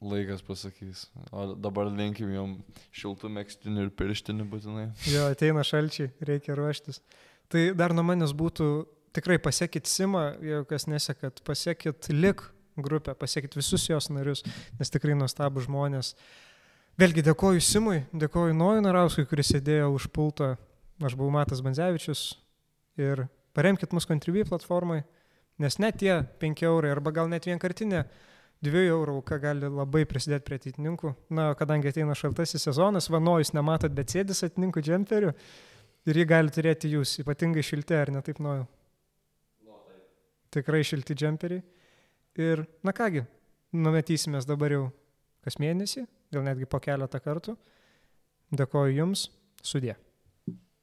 [SPEAKER 2] laikas pasakys. O dabar linkim jum šiltų mėgstinių ir pirštinių būtinai.
[SPEAKER 1] Jo, ateina šalčiai, reikia ruoštis. Tai dar nuo manęs būtų tikrai pasiekit Simą, jeigu kas nesekat, pasiekit Lik grupę, pasiekit visus jos narius, nes tikrai nuostabų žmonės. Vėlgi dėkoju Simui, dėkoju Nojui Narauskui, kuris sėdėjo už pulto, aš buvau Matas Banzevičius ir paremkit mus Contribui platformai, nes net tie 5 eurai arba gal net vienkartinė 2 eurų, ką gali labai prisidėti prie ateitininkų. Na, kadangi ateina šaltasis sezonas, vanojus nematot, bet sėdis ateitininkų džemperių, Ir jį gali turėti jūs, ypatingai šilti, ar ne taip nojau? Tikrai šilti džemperiai. Ir, na kągi, numetysimės dabar jau kas mėnesį, gal netgi po keletą kartų. Dėkoju Jums, sudė.